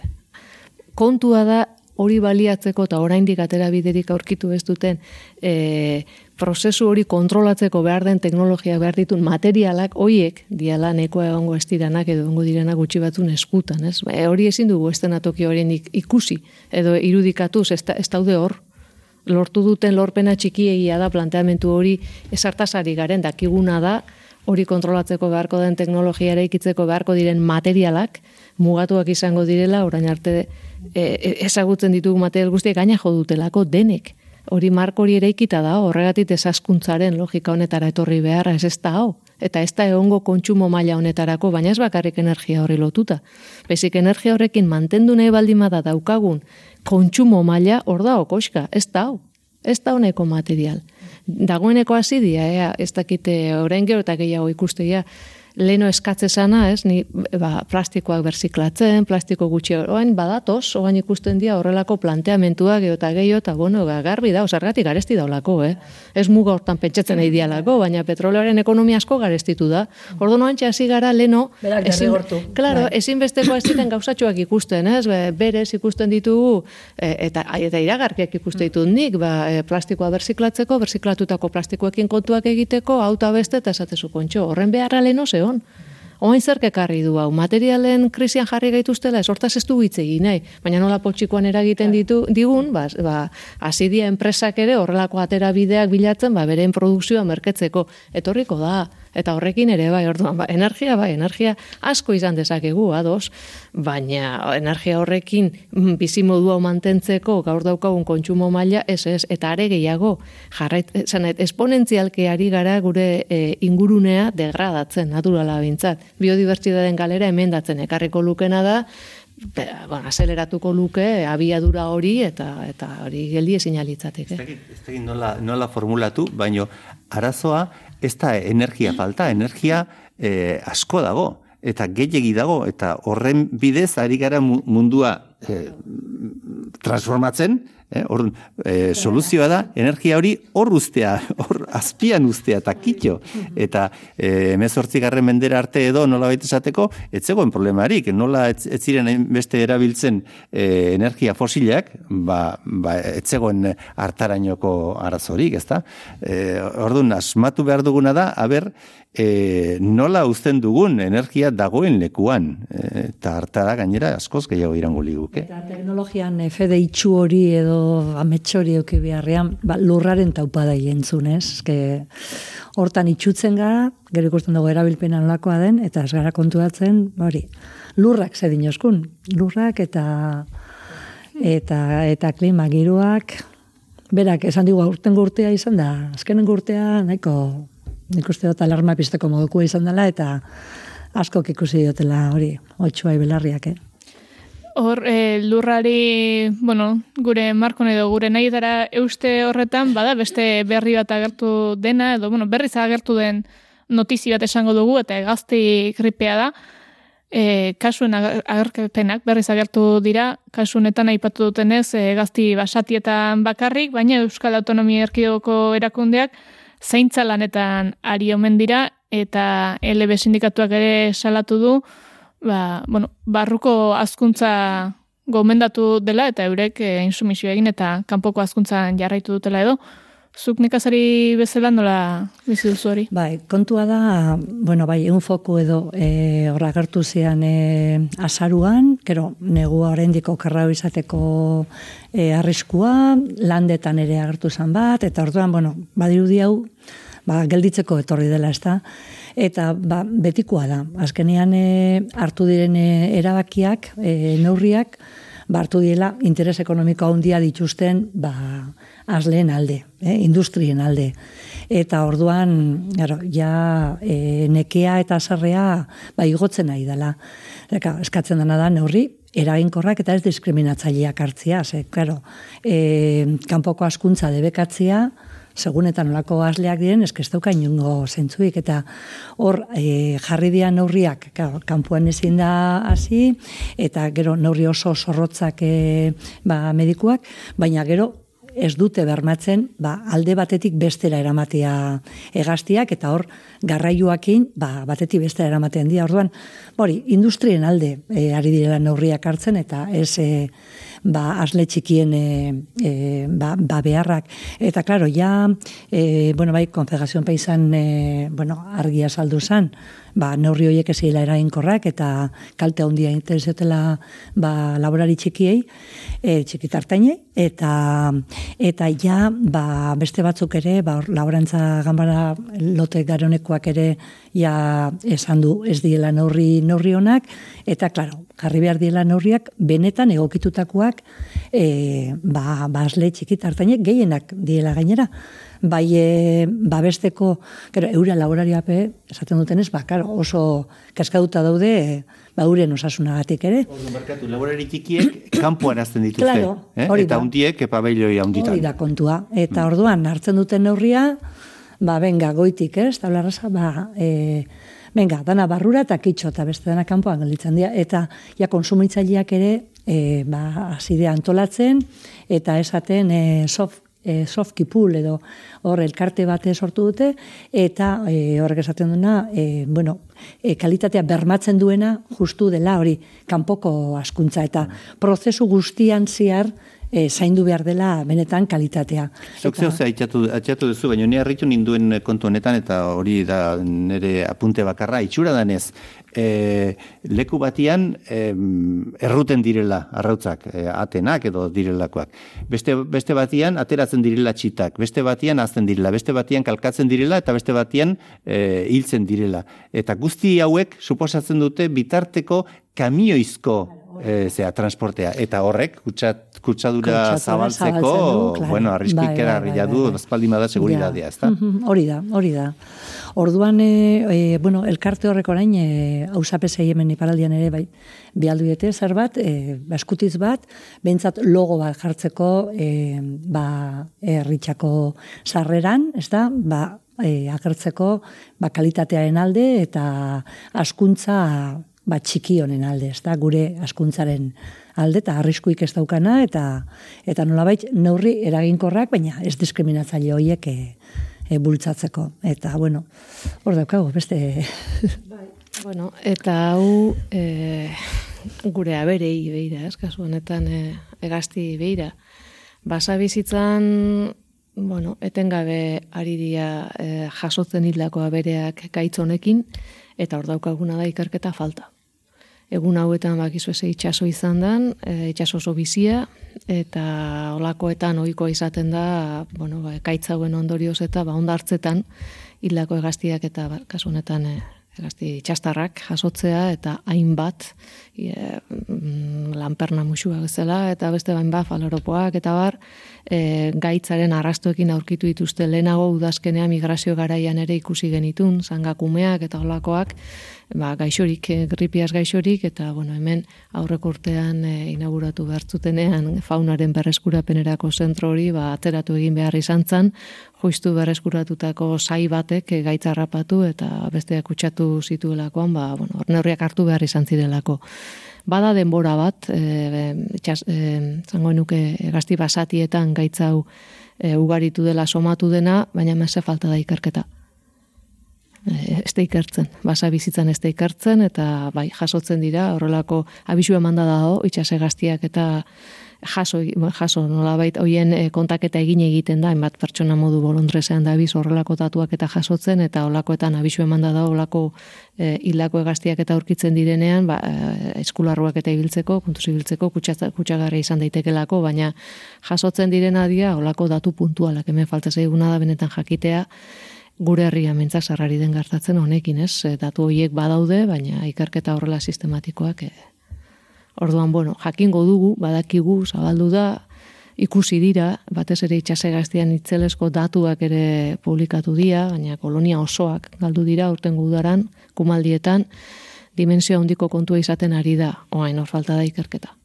Kontua da hori baliatzeko eta oraindik atera biderik aurkitu ez duten e, prozesu hori kontrolatzeko behar den teknologia behar ditun materialak hoiek diala neko egongo estiranak edo egongo direna gutxi batzun eskutan, ez? E, hori ezin dugu estenatoki horien ikusi edo irudikatuz ez, ez daude hor lortu duten lorpena txikiegia da planteamentu hori esartasari garen dakiguna da hori kontrolatzeko beharko den teknologia eraikitzeko beharko diren materialak mugatuak izango direla orain arte e, e ezagutzen ditugu material guztiak gaina jo dutelako denek hori marko hori eraikita da, horregatik ezaskuntzaren logika honetara etorri beharra ez ez da hau. Eta ez da egongo kontsumo maila honetarako, baina ez bakarrik energia horri lotuta. Bezik energia horrekin mantendu nahi baldimada daukagun kontsumo maila hor da okoska, ez da hau. Ez da honeko material. Dagoeneko hasi dia, ez dakite orain gero eta gehiago ikusteia, leno eskatze sana, ez, ni ba, plastikoak berziklatzen, plastiko gutxi orain badatoz, orain ikusten dira horrelako planteamentuak eta gehiago eta bueno, ba, garbi da, osargatik garesti daulako, eh? Ez muga hortan pentsatzen nahi dialako, baina petroleoaren ekonomia asko garestitu da. Ordu noan hasi gara leno, ezin, claro, bai. ezin besteko ez ziten gauzatxoak ikusten, ez? Berez ikusten ditugu e, eta eta iragarkiak ikusten ditut nik, ba, e, plastikoa berziklatzeko, berziklatutako plastikoekin kontuak egiteko, auta beste eta esatezu kontxo, horren beharra leno zeo zion. Oain zer kekarri du hau, materialen krisian jarri gaituztela, esortaz ez du egin nahi, baina nola potxikoan eragiten ditu, digun, ba, ba, azidia enpresak ere horrelako atera bideak bilatzen, ba, beren produkzioa merketzeko, etorriko da, eta horrekin ere bai, orduan, ba, energia bai, energia asko izan dezakegu, ados, baina energia horrekin mm, bizi modua mantentzeko gaur daukagun kontsumo maila, ez ez, eta are gehiago, jarrait, zanet, esponentzialke ari gara gure e, ingurunea degradatzen, naturala bintzat. biodibertsitateen galera emendatzen ekarriko lukena da, be, bueno, azeleratuko luke abiadura hori eta eta hori geldi ezin alitzateke. Ez dakit nola, nola formulatu, baino arazoa ez da energia falta, energia eh, asko dago eta gehiegi dago eta horren bidez ari gara mu- mundua eh, transformatzen, eh, orduan, eh, soluzioa da energia hori hor ustea, hor azpian ustea eta kitxo. Eta eh, emezortzigarren mendera arte edo nola baita esateko, ez zegoen problemarik, nola ez, ez ziren beste erabiltzen eh, energia fosilak, ba, ba, ez zegoen hartarainoko arazorik, ezta? Eh, orduan, asmatu behar duguna da, haber, e, nola uzten dugun energia dagoen lekuan. E, eta hartara gainera askoz gehiago irango liguke. Eta teknologian fede itxu hori edo amets hori euki beharrean, ba, lurraren taupada entzun, ez? Eske, hortan itxutzen gara, gero ikusten dugu erabilpena nolakoa den, eta ez gara kontuatzen, ba, hori, lurrak zedin oskun, lurrak eta eta eta klima giroak, berak esan digu aurten urtea izan da, azkenen urtea nahiko nik uste dut alarma pizteko modukoa izan dela, eta askok ikusi diotela hori, otxua belarriak, eh? Hor, e, lurrari, bueno, gure markon edo gure nahi dara euste horretan, bada beste berri bat agertu dena, edo, bueno, berriz agertu den notizi bat esango dugu, eta gazti gripea da, e, kasuen ager- agerkepenak berriz agertu dira, kasu honetan aipatu dutenez, e, gazti basatietan bakarrik, baina Euskal Autonomia Erkidegoko erakundeak zaintza lanetan ari omen dira, eta LB sindikatuak ere salatu du, ba, bueno, barruko azkuntza gomendatu dela eta eurek e, insumisio egin eta kanpoko azkuntzan jarraitu dutela edo. Zuk nekazari bezala nola bizi duzu hori? Bai, kontua da, bueno, bai, egun foku edo e, horra gertu zian e, azaruan, kero, negua oraindik okerrau izateko e, arriskua, landetan ere agertu zan bat, eta orduan, bueno, badirudi hau, ba, gelditzeko etorri dela, ezta? Eta ba, betikoa da. Azkenean e, hartu diren erabakiak, e, neurriak, ba, hartu diela interes ekonomiko handia dituzten ba, azleen alde, eh, industrien alde. Eta orduan, gero, ja e, nekea eta sarrea ba, igotzen nahi dela. Eka, eskatzen dena da neurri, eraginkorrak eta ez diskriminatzaileak hartzia. Ze, claro, e, kanpoko askuntza debekatzia, segunetan olako asleak diren, eske ez dauka zentzuik, eta hor e, jarri dian neurriak, kanpoan ezin da hasi, eta gero neurri oso zorrotzak e, ba, medikuak, baina gero ez dute bermatzen ba, alde batetik bestera eramatea egaztiak, eta hor garraioakin ba, batetik bestera eramaten dira. Orduan, hori, industrien alde e, ari direla neurriak hartzen, eta ez e, ba, asle txikien e, e, ba, ba beharrak. Eta, klaro, ja, e, bueno, bai, Konfederazion Paisan, e, bueno, argia saldu zan, ba, neurri horiek ezila eraginkorrak eta kalte handia interesetela ba, laborari txikiei, e, txikitartainei, eta eta ja ba, beste batzuk ere, ba, laborantza gambara lote garonekoak ere ja esan du ez diela neurri neurri honak, eta klaro, jarri behar diela neurriak benetan egokitutakoak e, ba, basle txikitartainek gehienak diela gainera bai e, babesteko, gero, eura laborariape, esaten dutenez, ba, karo, oso kaskauta daude, e, ba, uren osasunagatik ere. Orduan, barkatu, laborari txikiek kanpoan azten dituzte. Claro, eh? Eta hundiek epabeiloi handitan. Hori da kontua. Eta orduan, hartzen duten neurria, ba, benga, goitik, ez, tablarraza, ba, e, benga, dana barrura eta kitxo, eta beste dana kanpoan gelditzen dira. Eta, ja, konsumitzaileak ere, e, ba, azidea antolatzen, eta esaten e, soft e, soft pool edo hor elkarte bate sortu dute eta e, horrek esaten duena e, bueno, e, kalitatea bermatzen duena justu dela hori kanpoko askuntza eta prozesu guztian ziar e, zaindu behar dela benetan kalitatea. Zuk zeu ze atxatu, atxatu duzu, baina ni harritu ninduen kontu honetan, eta hori da nire apunte bakarra, itxura danez, e, leku batian e, erruten direla arrautzak, e, atenak edo direlakoak. Beste, beste batian ateratzen direla txitak, beste batian azten direla, beste batian kalkatzen direla, eta beste batian e, hiltzen direla. Eta guzti hauek suposatzen dute bitarteko kamioizko e, zea, transportea. Eta horrek, kutsat, kutsadura zabaltzeko, du, claro. bueno, arrisku Bai, bai, bai, du, bai, bai. espaldin bada seguridadea, ezta? Mhm, Hori da, hori da. Orduan, e, e, bueno, elkarte horrek orain, e, hausapesei hemen iparaldian ere, bai, bialdu diete, zer bat, e, baskutiz bat, behintzat logo bat jartzeko, e, ba, erritxako sarreran, ez da, ba, e, agertzeko, ba, kalitatearen alde eta askuntza ba, txiki honen alde, ez da, gure askuntzaren alde, eta arriskuik ez daukana, eta eta nolabait neurri eraginkorrak, baina ez diskriminatzaile horiek e, e, bultzatzeko. Eta, bueno, hor daukagu, beste... Bueno, eta hau e, gure aberei beira, ez, kasu honetan e, egazti beira. Basa bizitzan, bueno, etengabe ari dira e, jasotzen hildako abereak gaitz honekin, eta hor daukaguna da ikerketa falta. Egun hauetan bakizu eze itxaso izan dan, e, itxaso oso bizia, eta olakoetan ohikoa izaten da, bueno, ba, gaitz hauen ondorioz eta ba, ondartzetan hildako egaztiak eta ba, kasu honetan e, egazti txastarrak jasotzea eta hainbat e, mm, lanperna musua bezala eta beste hainbat faloropoak eta bar e, gaitzaren arrastoekin aurkitu dituzte. Lehenago udazkenean migrazio garaian ere ikusi genitun zangakumeak eta olakoak ba, gaixorik, eh, gripiaz gaixorik, eta bueno, hemen aurreko urtean e, inauguratu behartzutenean faunaren berreskurapenerako zentro hori, ba, ateratu egin behar izan zan, joiztu berreskuratutako sai batek e, gaitza harrapatu eta besteak kutsatu zituelakoan, ba, bueno, neurriak hartu behar izan zirelako. Bada denbora bat, e, txas, e, zango nuke gazti basatietan gaitzau e, ugaritu dela somatu dena, baina meze falta da ikerketa eh, ez da ikertzen, basa bizitzan ez da ikertzen, eta bai, jasotzen dira, horrelako abisu emanda dago, itxase gaztiak eta jaso, jaso nolabait hoien eh, kontaketa egin egiten da, enbat pertsona modu bolondrezean da abiz horrelako tatuak eta jasotzen, eta holakoetan abisu emanda da, holako eh, hildako egaztiak eta aurkitzen direnean, ba, eh, eskularruak eta ibiltzeko, kontuz ibiltzeko, kutsa- kutsagarria izan daitekelako, baina jasotzen direna dira, holako datu puntualak, hemen falta zaiguna da benetan jakitea, gure herria mentza sarrari den gertatzen honekin, ez? E, Datu horiek badaude, baina ikerketa horrela sistematikoak e, Orduan, bueno, jakingo dugu, badakigu, zabaldu da, ikusi dira, batez ere itxase gaztian itzelesko datuak ere publikatu dira, baina kolonia osoak galdu dira urten udaran, kumaldietan, dimensio handiko kontua izaten ari da, oain hor falta da ikerketa.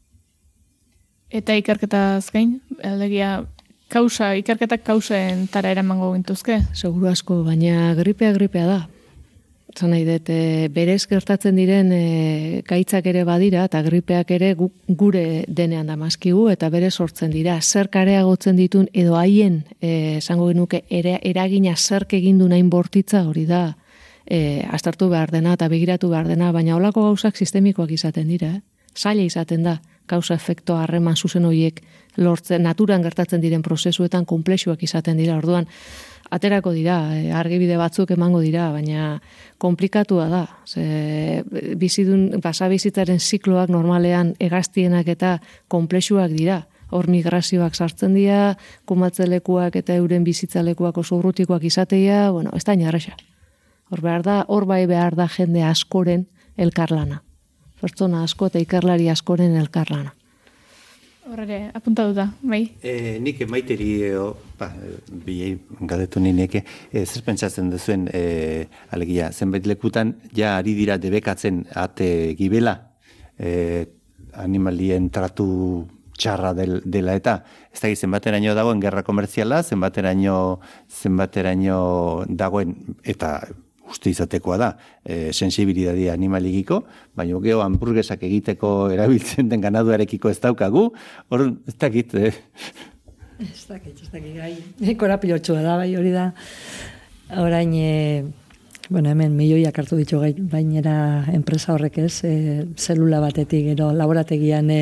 Eta ikerketaz gain, alegia, kausa, ikerketak kausen tara eramango gintuzke. Seguru asko, baina gripea gripea da. Zan nahi dut, e, berez gertatzen diren e, gaitzak ere badira, eta gripeak ere gu, gure denean da mazkigu, eta bere sortzen dira. Zer kareagotzen ditun, edo haien, e, esango genuke, ere, eragina zerk egindu nahin bortitza, hori da, e, astartu behar dena, eta begiratu behar dena, baina holako gauzak sistemikoak izaten dira, eh? zaila izaten da, kausa efekto harreman zuzen horiek lortzen, naturan gertatzen diren prozesuetan komplexuak izaten dira, orduan, aterako dira, e, argibide batzuk emango dira, baina komplikatua da. Ze, bizidun, basa bizitzaren zikloak normalean egaztienak eta komplexuak dira. Hor migrazioak sartzen dira, kumatzelekuak eta euren bizitzalekuak oso urrutikoak izateia, bueno, ez da inarresa. Hor behar da, hor bai behar da jende askoren elkarlana. Pertsona asko eta ikerlari askoren elkarlana. Horre, apuntatuta, bai. E, nik maiteri, e, o, ba, bi gadetu nineke, e, zer pentsatzen duzuen, e, alegia, zenbait lekutan, ja ari dira debekatzen ate gibela, e, animalien tratu txarra del, dela eta ez da zenbateraino dagoen gerra komertziala, zenbateraino zenbateraino dagoen eta uste izatekoa da, e, sensibilidadia animalikiko, baina geho hamburguesak egiteko erabiltzen den ganaduarekiko ez daukagu, hor ez dakit, eh? Ez dakit, ez dakit, gai. Korapilotxua da, bai hori da. Orain, e, bueno, hemen milioiak hartu ditu gai, bainera enpresa horrek ez, e, zelula batetik, gero laborategian e,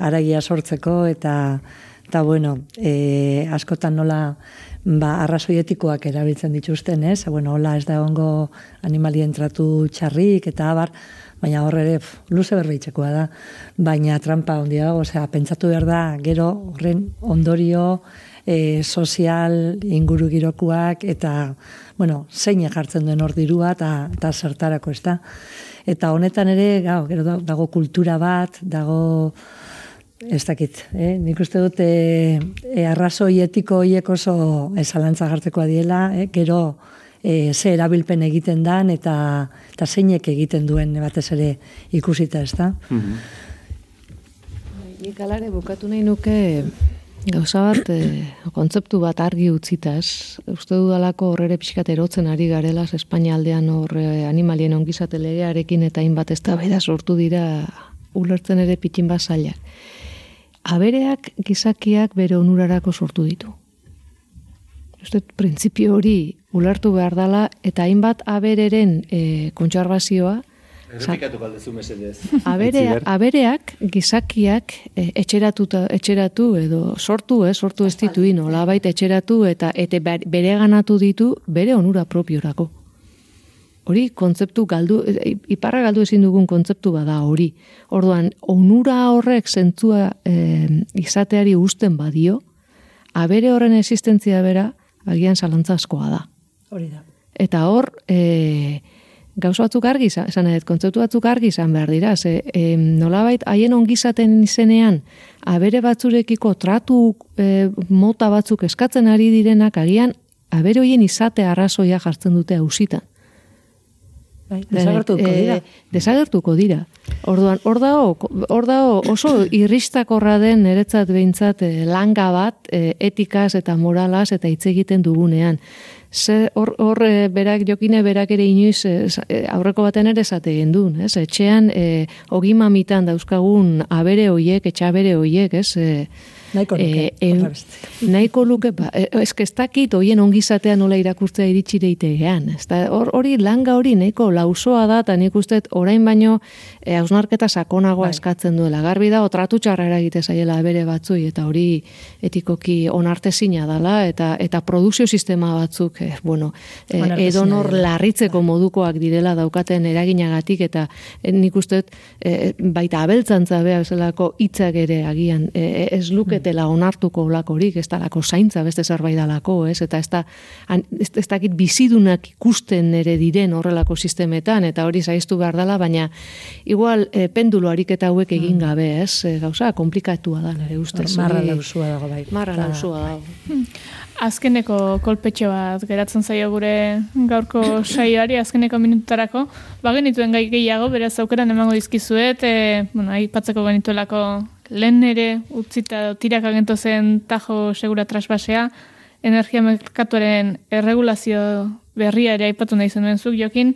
aragia sortzeko, eta, eta bueno, e, askotan nola, ba, arrazoietikoak erabiltzen dituzten, ez? Bueno, hola ez da ongo animalien tratu txarrik eta abar, baina horre ere luze berbeitzekoa da. Baina trampa ondia dago, osea, pentsatu behar da, gero horren ondorio e, sozial inguru girokuak eta bueno, zein jartzen duen hor dirua eta, eta zertarako ez da. Eta honetan ere, gau, gero dago kultura bat, dago ez dakit, eh? nik uste dut e, e, arrazoi etiko hiek oso esalantza jartzeko diela, eh? gero e, ze erabilpen egiten dan eta, eta zeinek egiten duen batez ere ikusita ez da. Mm Nik alare bukatu nahi nuke gauza bat, e, kontzeptu bat argi utzitaz, uste dudalako horrere pixkat erotzen ari garela, Espainia aldean hor animalien ongizate legearekin eta hainbat ez da sortu dira ulertzen ere pitin bat zailak abereak gizakiak bere onurarako sortu ditu. Uste, printzipio hori ulertu behar dela, eta hainbat abereren e, kontxarbazioa, Errepikatu galdezu mesedez. Abere, abereak, gizakiak, e, etxeratu, etxeratu edo sortu, eh, sortu ez ditu ino, labait etxeratu eta eta bere ganatu ditu bere onura propiorako. Hori kontzeptu galdu, e, iparra galdu ezin dugun kontzeptu bada hori. Orduan, onura horrek zentzua e, izateari usten badio, abere horren existentzia bera, agian askoa da. Hori da. Eta hor, e, gauza batzuk argi, esan edo, kontzeptu batzuk argi izan behar dira, ze, e, nolabait, haien ongizaten izenean, abere batzurekiko tratu e, mota batzuk eskatzen ari direnak, agian, abere hoien izate arrazoia jartzen dute hausitan. Bai, desagertuko eh, dira. desagertuko dira. Orduan, hor dago, hor dago oso irristakorra den niretzat behintzat eh, langa bat eh, etikaz eta moralaz eta hitz egiten dugunean. Ze hor, hor berak jokine berak ere inoiz aurreko baten ere esate egin duen, ez? Etxean e, ogimamitan dauzkagun abere hoiek, etxabere hoiek, ez? Nahiko luke. E, e, nahiko luke, ba, e, ez dakit, oien ongizatea nola irakurtzea iritsire itegean. Hori langa hori nahiko lausoa da, eta nik uste orain baino e, hausnarketa sakonagoa bai. eskatzen duela. Garbi da, otratu txarra eragite zaiela bere batzui, eta hori etikoki onartezina dela, eta eta produkzio sistema batzuk, e, bueno, e, edonor larritzeko bai. modukoak direla daukaten eraginagatik, eta e, nik uste e, baita abeltzantza beha bezalako hitzak ere agian, e, ez luke dela onartuko olakorik, ez dalako zaintza beste zerbait dalako, ez? Eta ez da, ez, ez dakit bizidunak ikusten ere diren horrelako sistemetan, eta hori zaiztu behar dela, baina igual e, pendulo ariketa hauek egin mm. gabe, ez? E, gauza, komplikatua da, nire ustez. Marra lausua dago bai. Marra lausua dago. Hmm. Azkeneko kolpetxo bat geratzen zaio gure gaurko saioari, azkeneko minutarako. Ba genituen gai gehiago, beraz aukeran emango dizkizuet, e, bueno, aipatzeko genituelako lehen ere utzita tirak agento zen tajo segura trasbasea, energia merkatuaren erregulazio berria ere aipatu nahi zenuen zuk jokin,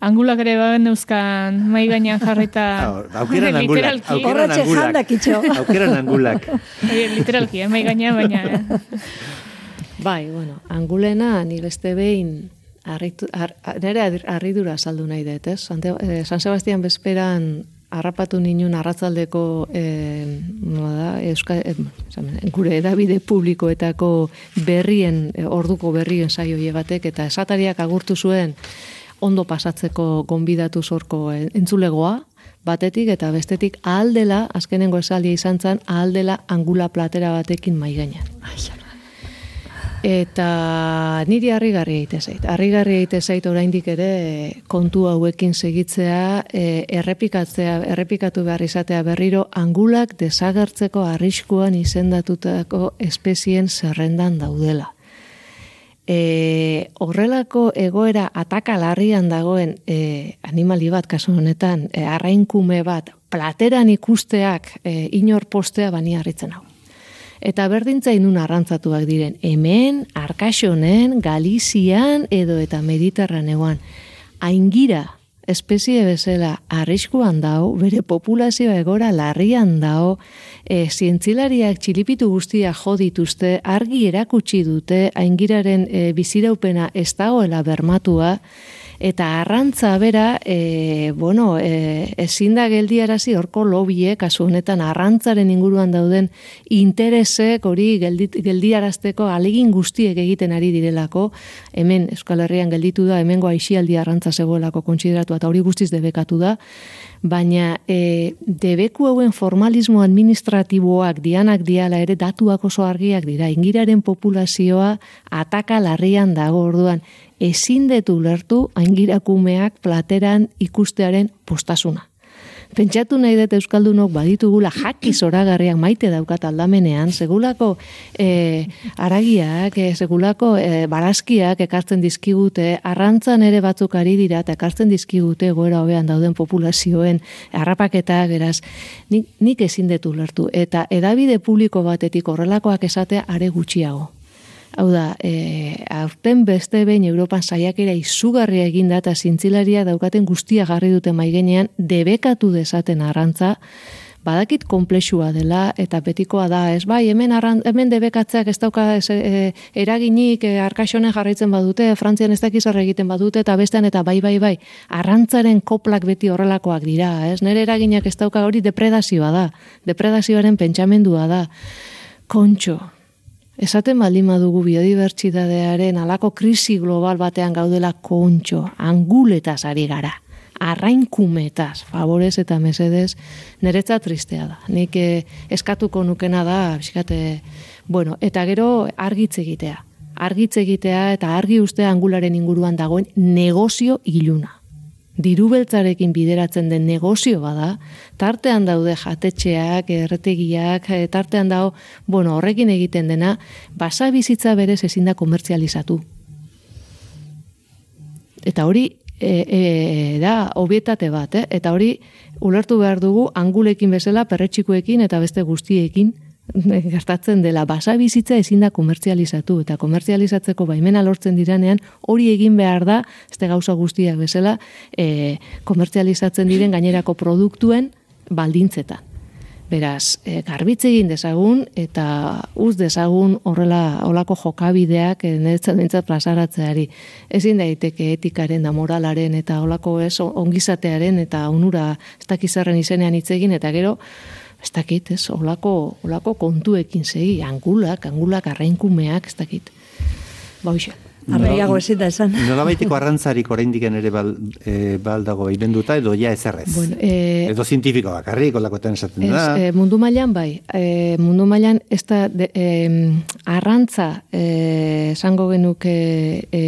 angulak ere bagen euskan mai gainean jarrita aukeran angulak, aukeran angulak, aukeran angulak. literalki, eh, mai gainean baina. Eh. Bai, bueno, angulena ni beste behin arritu, ar, nere arridura saldu nahi dut, ez? Eh, San Sebastian bezperan harrapatu ninun arratzaldeko e, da, euska, e, gure edabide publikoetako berrien, e, orduko berrien saio batek eta esatariak agurtu zuen ondo pasatzeko gonbidatu zorko entzulegoa, batetik eta bestetik ahaldela, azkenengo esaldia izan zen, ahaldela angula platera batekin maiganean. Eta niri harrigarri egite zait. Harrigarri egite zait oraindik ere kontu hauekin segitzea, e, errepikatzea, errepikatu behar izatea berriro angulak desagertzeko arriskuan izendatutako espezien zerrendan daudela. E, horrelako egoera ataka larrian dagoen e, animali bat kasu honetan, e, arrainkume bat, plateran ikusteak e, inor postea bani harritzen hau eta berdintzainun arrantzatuak diren hemen, Arkaxonen, Galizian edo eta Mediterraneoan. Aingira, espezie bezala arriskuan dau, bere populazioa egora larrian dao, e, zientzilariak txilipitu guztia jo dituzte, argi erakutsi dute, aingiraren e, biziraupena ez dagoela bermatua, Eta arrantza bera, e, bueno, e, ezin da geldiarazi horko lobie, kasu honetan arrantzaren inguruan dauden interesek hori geldit, geldiarazteko alegin guztiek egiten ari direlako, hemen Euskal Herrian gelditu da, hemengo aixialdi arrantza zegoelako kontsideratu eta hori guztiz debekatu da, baina e, debeku hauen formalismo administratiboak dianak diala ere datuak oso argiak dira, ingiraren populazioa ataka larrian dago orduan, ezin detu lertu aingirakumeak plateran ikustearen postasuna. Pentsatu nahi dut Euskaldunok baditugula jaki zoragarriak maite daukat aldamenean, segulako e, aragiak, e, segulako e, barazkiak ekartzen dizkigute, arrantzan ere batzuk ari dira, eta ekartzen dizkigute goera hobean dauden populazioen harrapaketak, beraz, nik, nik ezin detu lertu. Eta edabide publiko batetik horrelakoak esatea are gutxiago. Hau da, e, aurten beste behin Europan saiakera izugarria eginda eta zintzilaria daukaten guztia jarri dute maigenean debekatu dezaten arrantza, badakit komplexua dela eta betikoa da, ez? Bai, hemen, arran, hemen debekatzeak ez dauka ez, e, eraginik e, arkaixonen jarraitzen badute, Frantzian ez dakiz egiten badute eta bestean eta bai, bai, bai, arrantzaren koplak beti horrelakoak dira, ez? Nire eraginak ez dauka hori depredazioa da, depredazioaren pentsamendua da, kontxo, Esaten baldin badugu biodibertsitatearen alako krisi global batean gaudela kontxo, anguletaz ari gara, arrainkumetaz, favorez eta mesedez, niretza tristea da. Nik eh, eskatuko nukena da, biskate, bueno, eta gero argitze egitea. Argitze egitea eta argi uste angularen inguruan dagoen negozio iluna dirubeltzarekin bideratzen den negozio bada, tartean daude jatetxeak, erretegiak, eh, tartean dago, bueno, horrekin egiten dena, basa bizitza berez ezin da komertzializatu. Eta hori e, e, da obietate bat, eh? eta hori ulertu behar dugu angulekin bezala, perretxikoekin eta beste guztiekin, gertatzen dela basa bizitza ezin da komertzializatu eta komertzializatzeko baimena lortzen diranean hori egin behar da este gauza guztiak bezala e, komertzializatzen diren gainerako produktuen baldintzetan. Beraz, e, garbitze egin dezagun eta uz dezagun horrela olako jokabideak e, niretzat plazaratzeari. Ezin daiteke etikaren da moralaren eta olako ez ongizatearen eta onura ez dakizarren izenean hitz egin eta gero ez dakit, ez, olako, olako kontuekin segi, angulak, angulak arrainkumeak, ez dakit. Ba, hoxe. Arreiago ezin da esan. Nola baiteko arrantzarik oraindik ere bal, e, baldago ibenduta edo ja ezerrez. Bueno, e, edo zientifiko bakarrik, olakoetan esaten da. E, mundu mailan bai. E, mundu mailan ez da de, e, arrantza esango genuke e,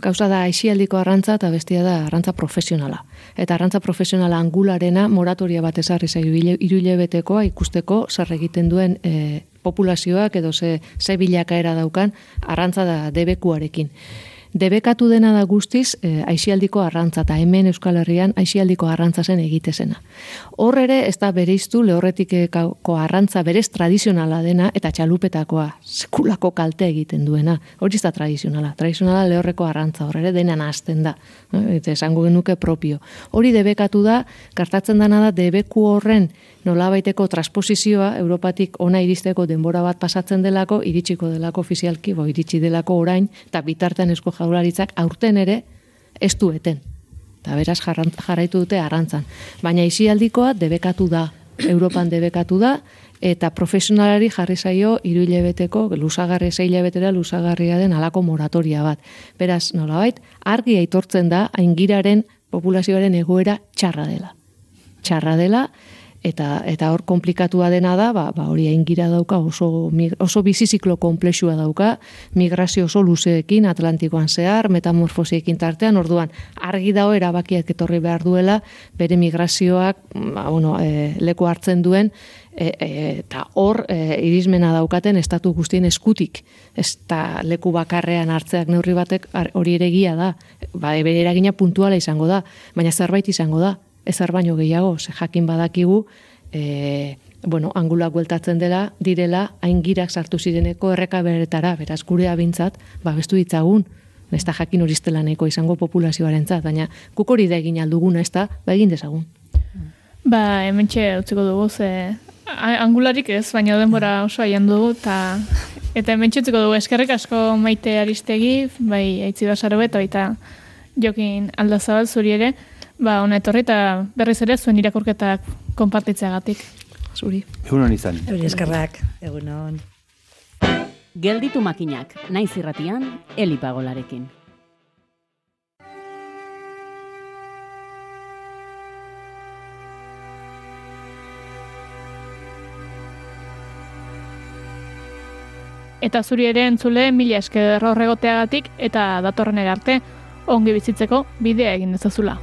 gauza da aixialdiko arrantza eta bestia da arrantza profesionala eta arrantza profesionala angularena moratoria bat ezarri zaigu irule betekoa ikusteko zer egiten duen e, populazioak edo ze, ze bilakaera daukan arrantza da debekuarekin debekatu dena da guztiz e, aixialdiko arrantza eta hemen Euskal Herrian aixialdiko arrantza zen egitezena. Hor ere ez da bereiztu lehorretikeko arrantza berez tradizionala dena eta txalupetakoa sekulako kalte egiten duena. Hori ez da tradizionala. Tradizionala lehorreko arrantza hor ere dena nazten da. Eta esango genuke propio. Hori debekatu da, kartatzen dana da debeku horren nolabaiteko transposizioa Europatik ona iristeko denbora bat pasatzen delako, iritsiko delako ofizialki, bo iritsi delako orain, eta bitartean esko jaularitzak aurten ere ez dueten. Eta beraz jarraitu dute arrantzan. Baina isialdikoa debekatu da, Europan debekatu da, eta profesionalari jarri zaio hiru hilabeteko lusagarri sei hilabetera lusagarria den alako moratoria bat. Beraz, nolabait, argi aitortzen da aingiraren populazioaren egoera txarra dela. Txarra dela, eta eta hor komplikatua dena da, ba, ba hori aingira dauka oso oso biziziklo komplexua dauka, migrazio oso luzeekin Atlantikoan zehar, metamorfosiekin tartean, orduan argi dago erabakiak etorri behar duela, bere migrazioak, ba, bueno, e, leku hartzen duen e, e, eta hor e, irismena daukaten estatu guztien eskutik. Ez da leku bakarrean hartzeak neurri batek hori ere egia da. Ba, bere eragina puntuala izango da, baina zerbait izango da ezer baino gehiago, ze jakin badakigu, e, bueno, angulak bueltatzen dela, direla, aingirak sartu zireneko erreka beretara, beraz gure abintzat, ba, bestu ditzagun, ez da jakin horistela neko izango populazioaren zat, baina guk hori da egin alduguna, ez da, ba, egin dezagun. Ba, hemen txe, utziko dugu, ze angularik ez, baina denbora oso aian dugu, eta Eta mentxutzeko dugu. Eskerrik asko maite aristegi, bai aitzi basaro eta baita jokin aldazabal zuri ere, ba ona etorri eta berriz ere zuen irakurketak konpartitzeagatik. Zuri. Egunon izan. Euri eskerrak, egunon. Gelditu makinak, naiz irratian, elipagolarekin. Eta zuri ere entzule mila esker horregoteagatik eta datorren arte ongi bizitzeko bidea egin dezazula.